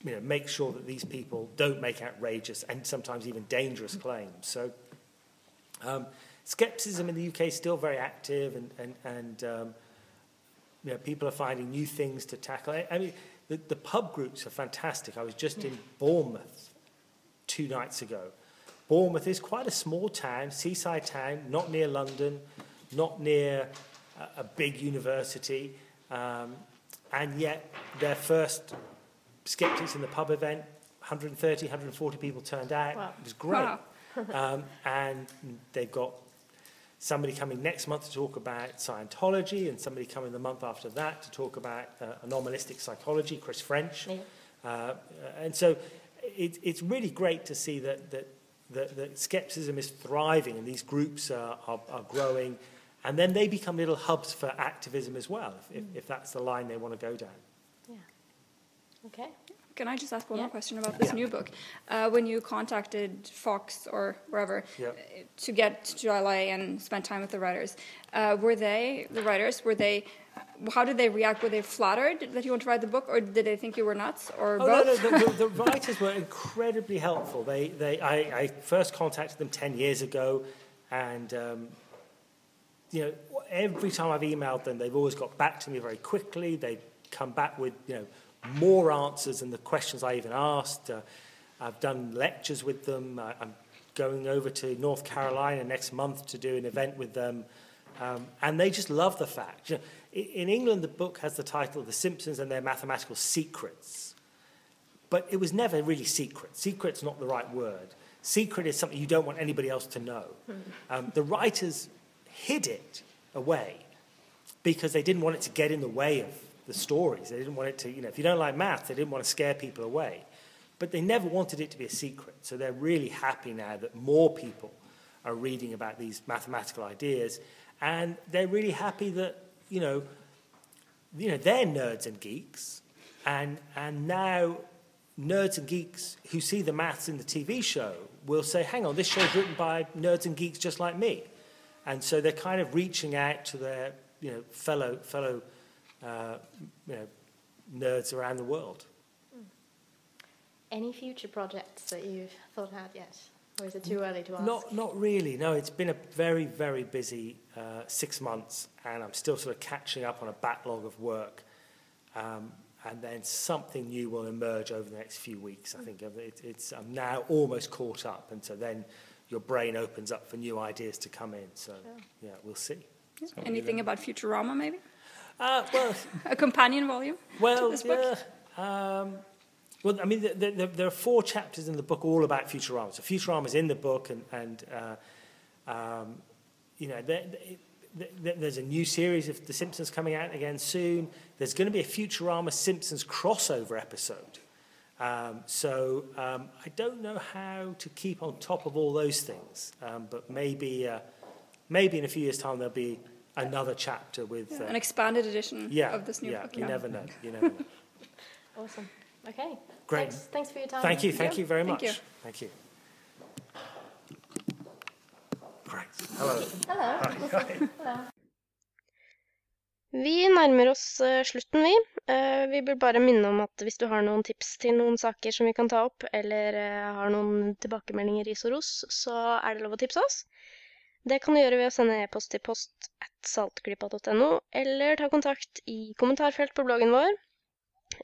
you know, make sure that these people don't make outrageous and sometimes even dangerous claims. So, um, skepticism in the UK is still very active, and and, and um, you know, people are finding new things to tackle. I, I mean, the, the pub groups are fantastic. I was just in Bournemouth two nights ago. Bournemouth is quite a small town, seaside town, not near London, not near a, a big university. Um, and yet, their first Skeptics in the Pub event, 130, 140 people turned out. Wow. It was great. Wow. (laughs) um, and they've got somebody coming next month to talk about Scientology, and somebody coming the month after that to talk about uh, anomalistic psychology, Chris French. Yeah. Uh, and so it, it's really great to see that, that, that, that skepticism is thriving and these groups are, are, are growing. And then they become little hubs for activism as well, if, if, if that's the line they want to go down. Okay. Can I just ask one Yeah. more question about this new book? Uh, when you contacted Fox or wherever Yeah. uh, to get to LA and spend time with the writers, uh, were they the writers? Were they? How did they react? Were they flattered that you want to write the book, or did they think you were nuts, or Oh, no, both? no, the, the, the (laughs) writers were incredibly helpful. They, they, I, I first contacted them 10 years ago, and, um, you know, every time I've emailed them, they've always got back to me very quickly. They've come back with, you know, more answers than the questions I even asked. Uh, I've done lectures with them. I, I'm going over to North Carolina next month to do an event with them. Um, and they just love the fact. You know, i- in England, the book has the title The Simpsons and Their Mathematical Secrets. But it was never really secret. Secret's not the right word. Secret is something you don't want anybody else to know. Um, the writers hid it away because they didn't want it to get in the way of the stories. They didn't want it to, you know, if you don't like math, they didn't want to scare people away. But they never wanted it to be a secret. So they're really happy now that more people are reading about these mathematical ideas. And they're really happy that, you know, you know, they're nerds and geeks. And, and now nerds and geeks who see the maths in the TV show will say, hang on, this show's written by nerds and geeks just like me. And so they're kind of reaching out to their, you know, fellow, fellow uh, you know, nerds around the world. Any future projects that you've thought out yet? Or is it too early to ask? Not, not really. No, it's been a very, very busy uh, six months, and I'm still sort of catching up on a backlog of work. Um, and then something new will emerge over the next few weeks. I think it, it's, I'm now almost caught up, and so then your brain opens up for new ideas to come in. So, yeah, we'll see. Anything about Futurama, maybe Uh, well, a companion volume well, to this book? yeah. Um, well, I mean, the, the, the, there are four chapters in the book all about Futurama. So Futurama's in the book, and, and uh, um, you know, there, there- there's a new series of The Simpsons coming out again soon. There's going to be a Futurama Simpsons crossover episode. Um, so um, I don't know how to keep on top of all those things, um, but maybe, uh, maybe in a few years' time there'll be another chapter with. Yeah, uh, an expanded edition yeah, of this new yeah, book. you never know. You never know. (laughs) Awesome. Okay. Great. Thanks, thanks for your time. Thank you, thank you very Thank much. you. Thank you. Great. Hello. (laughs) Hello. Vi nærmer oss eh, slutten, vi. Eh, vi bør bare minne om at hvis du har noen tips til noen saker som vi kan ta opp, eller eh, har noen tilbakemeldinger, i Soros, så er det lov å tipse oss. Det kan du gjøre ved å sende e-post til post at saltklippa.no, eller ta kontakt i kommentarfelt på bloggen vår,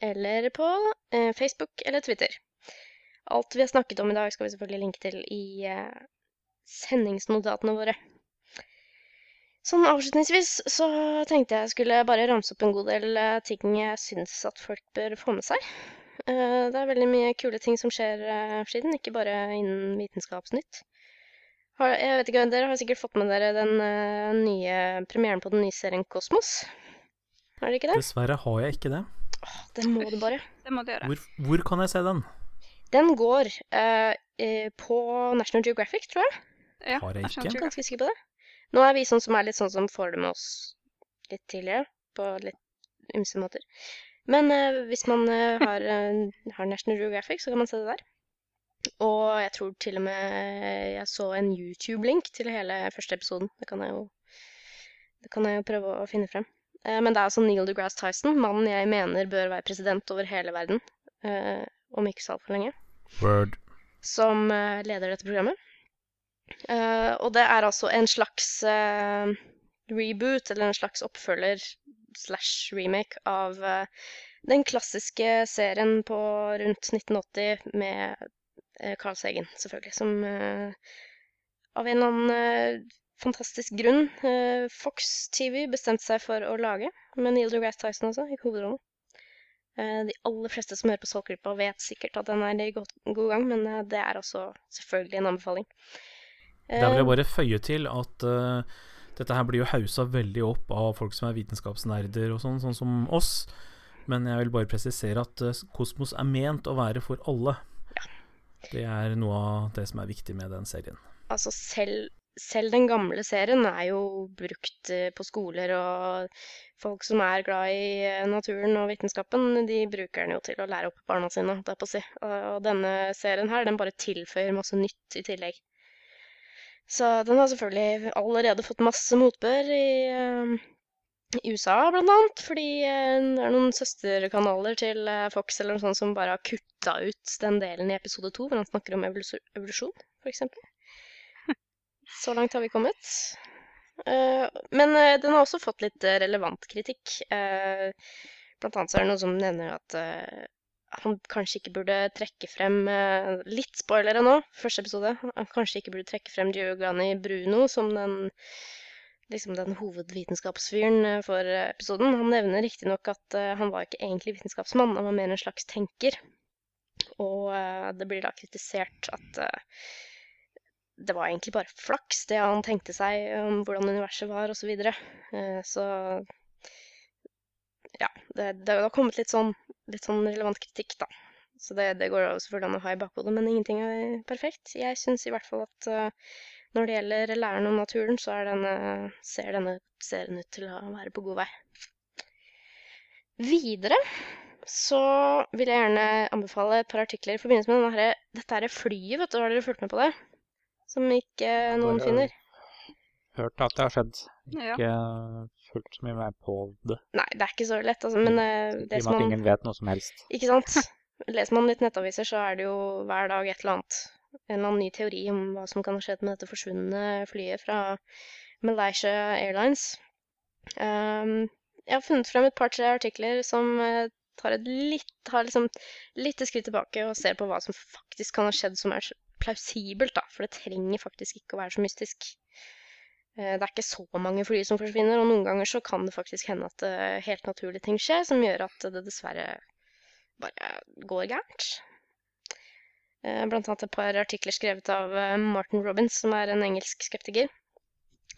eller på eh, Facebook eller Twitter. Alt vi har snakket om i dag, skal vi selvfølgelig linke til i eh, sendingsnotatene våre. Sånn avslutningsvis så tenkte jeg skulle bare ramse opp en god del eh, ting jeg syns at folk bør få med seg. Eh, Det er veldig mye kule ting som skjer eh, for tiden, ikke bare innen vitenskapsnytt. Har, jeg vet ikke, Dere har sikkert fått med dere den uh, nye premieren på den nye serien Kosmos? Har dere ikke det? Dessverre har jeg ikke det. Det må du bare. Det må du gjøre. Hvor, hvor kan jeg se den? Den går uh, eh, på National Geographic, tror jeg. Ja, Har jeg National ikke. Geographic. Ganske sikker på det. Nå er vi sånn som er litt sånn som får det med oss litt tidligere, på litt ymse måter. Men eh, hvis man har, har National Geographic, så kan man se det der. Og jeg tror til og med jeg så en YouTube-link til hele første episoden. Det kan jo, det kan jeg jo prøve å finne frem. Eh, men det er altså Neil deGrasse Tyson, mannen jeg mener bør være president over hele verden, eh, om ikke så altfor lenge Word. som eh, leder dette programmet. Eh, og det er altså en slags reboot, eller en slags oppfølger slash remake av den klassiske serien på rundt 1980 med Carl Sagen, selvfølgelig, som eh, av en eller annen eh, fantastisk grunn eh, Fox TV bestemte seg for å lage, med Neil deGrasse Tyson også, i hovedrollen. Eh, de aller fleste som hører på Soulklippa, vet sikkert at den er i god, god gang, men eh, det er også selvfølgelig en anbefaling. Der vil jeg Eh, bare føye til at uh, dette her blir jo hausa veldig opp av folk som er vitenskapsnerder og sånn, sånn som oss. Men jeg vil bare presisere at uh, kosmos er ment å være for alle. Det er noe av det som er viktig med den serien. Altså selv, selv den gamle serien er jo brukt eh, på skoler, og folk som er glad i eh, naturen og vitenskapen, de bruker den jo til å lære opp barna sine, holdt jeg på å si. Og denne serien her, den bare tilføyer masse nytt i tillegg. Så den har selvfølgelig allerede fått masse motbør i, eh, i USA, blant annet, fordi eh, det er noen søsterkanaler til eh, Fox eller noe sånt som bare har kutta ut den delen i episode to hvor han snakker om evolusjon, eksempel. (laughs) Så langt har vi kommet. Eh, men den har også fått litt relevant kritikk. Blant annet så er det noen som nevner at han kanskje ikke burde trekke frem Litt spoilere nå, første episode. Han kanskje ikke burde trekke frem Giovanni Bruno som den liksom den hovedvitenskapsfyren eh, for eh, episoden. Han nevner riktignok at eh, han var ikke egentlig vitenskapsmann, han var mer en slags tenker. Og det blir da kritisert at det var egentlig bare flaks, det han tenkte seg om hvordan universet var, osv. Så, videre. Så ja, det, det har kommet litt sånn, litt sånn relevant kritikk, da. Så det, det går selvfølgelig an å ha i bakhodet, men ingenting er perfekt. Jeg syns i hvert fall at når det gjelder læren om naturen, så er denne, ser denne serien ut til å være på god vei. Videre så vil jeg gjerne anbefale et par artikler i forbindelse med denne her, dette her flyet, vet du, har dere fulgt med på det? Som ikke noen bare- finner. Hørt at det har skjedd. Ja. Ikke fulgt så mye med på det. Nei, det er ikke så lett, altså, men eh, I og med at ingen vet noe som helst. Ikke sant? Leser man litt nettaviser, så er det jo hver dag et eller annet. En eller annen ny teori om hva som kan ha skjedd med dette forsvunne flyet fra Malaysia Airlines. Um, jeg har funnet frem et par-tre artikler som eh, tar et litt, tar liksom litt skritt tilbake og ser på hva som faktisk kan ha skjedd som er plausibelt, da. For det trenger faktisk ikke å være så mystisk. Eh, Det er ikke så mange fly som forsvinner, og noen ganger så kan det faktisk hende at eh, helt naturlige ting skjer som gjør at det dessverre bare går gærent. Eh, Blant annet et par artikler skrevet av eh, Martin Robbins, som er en engelsk skeptiker.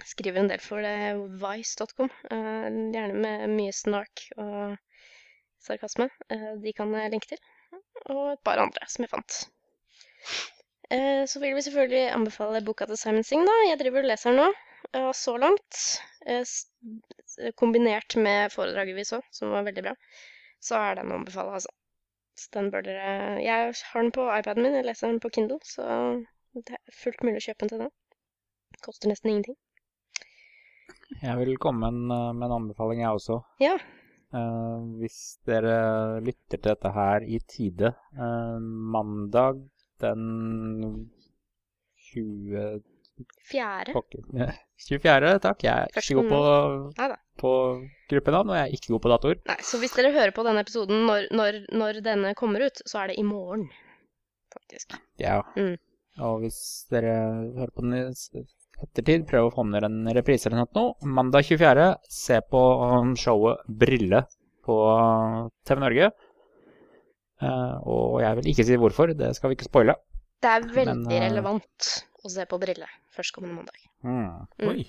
Skriver en del for det Vice.com, eh, gjerne med mye snark og sarkasme. Eh, De kan jeg linke til. Og et par andre som jeg fant. Eh, Så vil vi selvfølgelig anbefale boka til Simon Singh, da. Jeg driver og leser den nå. Så langt, eh, kombinert med foredraget vi så, som var veldig bra, så er den å anbefale, altså. Så den bør dere Jeg har den på iPaden min, jeg leser den på Kindle, så det er fullt mulig å kjøpe den til den. Koster nesten ingenting. Jeg vil komme med en, eh, med en anbefaling, jeg også. Ja. Eh, hvis dere lytter til dette her i tide, eh, mandag den 20... Fjerde. pokker- 24., takk. Jeg er ikke god på, Neida. på gruppenavn, og jeg er ikke god på datoer. Nei, så hvis dere hører på denne episoden når, når, når denne kommer ut, så er det i morgen, faktisk. Ja. Mm. Og hvis dere hører på den i ettertid, prøv å få ned en reprise eller noe. Mandag 24. Se på um, showet Brille på TV Norge. Eh, og jeg vil ikke si hvorfor, det skal vi ikke spoile. Det er veldig Men, eh, relevant å se på Brille førstkommende mandag. Mm. Mm. Oi.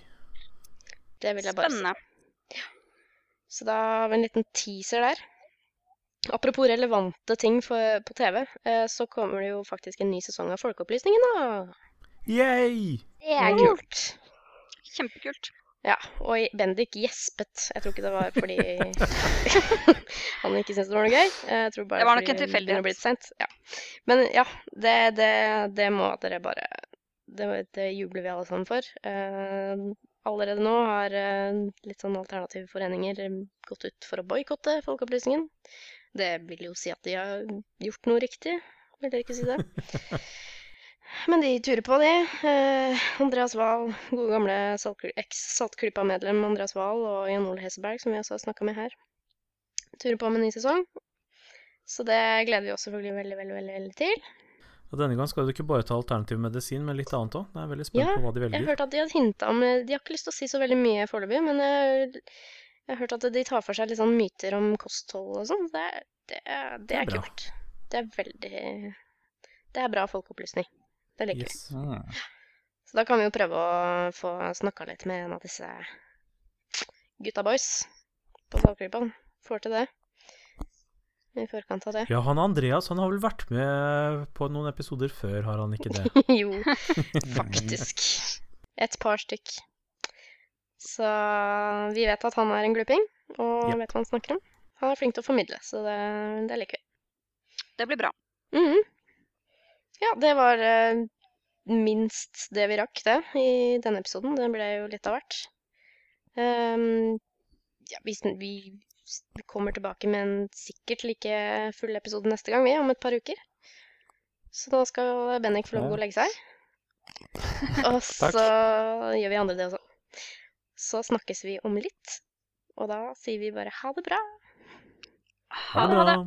Det vil jeg bare si. Spennende. Så da har vi en liten teaser der. Apropos relevante ting for, på TV, eh, så kommer det jo faktisk en ny sesong av Folkeopplysningen, da. Yay! Det er kult. Kjempekult. Ja, og Bendik gjespet. Jeg tror ikke det var fordi (laughs) han ikke syntes det var noe gøy. Jeg tror bare Det var nok en det tilfeldighet. Ja. Men ja, det, det, det må dere bare det, det jubler vi alle sammen for. Eh, allerede nå har eh, litt sånn alternative foreninger eh, gått ut for å boikotte Folkeopplysningen. Det vil jo si at de har gjort noe riktig, vil dere ikke si det? (laughs) Men de turer på, de. Eh, Andreas Wahl, gode gamle Saltkly- eks-Saltklypa-medlem Andreas Wahl og Jan Ole Heseberg, som vi også har snakka med her, turer på med en ny sesong. Så det gleder vi oss selvfølgelig veldig, veldig, veldig, veldig til. Og denne gang skal du ikke bare ta alternativ medisin, men litt annet òg. Jeg er veldig spent Ja, på hva de velger. Jeg har hørt at de har hinta om De har ikke lyst til å si så veldig mye foreløpig, men jeg, jeg har hørt at de tar for seg litt sånn myter om kosthold og sånn. Det, det, det Det er kult. Det er veldig Det er bra folkeopplysning. Det liker vi. Mm. Så da kan vi jo prøve å få snakka litt med en av disse gutta boys på Folkegruppa. Får til det. I forkant av det. Ja, han Andreas han har vel vært med på noen episoder før, har han ikke det? (laughs) jo, (laughs) faktisk. Et par stykk. Så vi vet at han er en gluping, og yep. vet hva han snakker om. Han er flink til å formidle, så det, det liker vi. Det blir bra. Mhm. Ja, det var eh, minst det vi rakk, det, i denne episoden. Det ble jo litt av hvert. Um, ja, vi, vi kommer tilbake med en sikkert like full episode neste gang, vi, om et par uker. Så da skal Bennik få lov å gå og legge seg. (laughs) Og så gjør vi andre det også. Så snakkes vi om litt. Og da sier vi bare ha det bra. Ha det bra.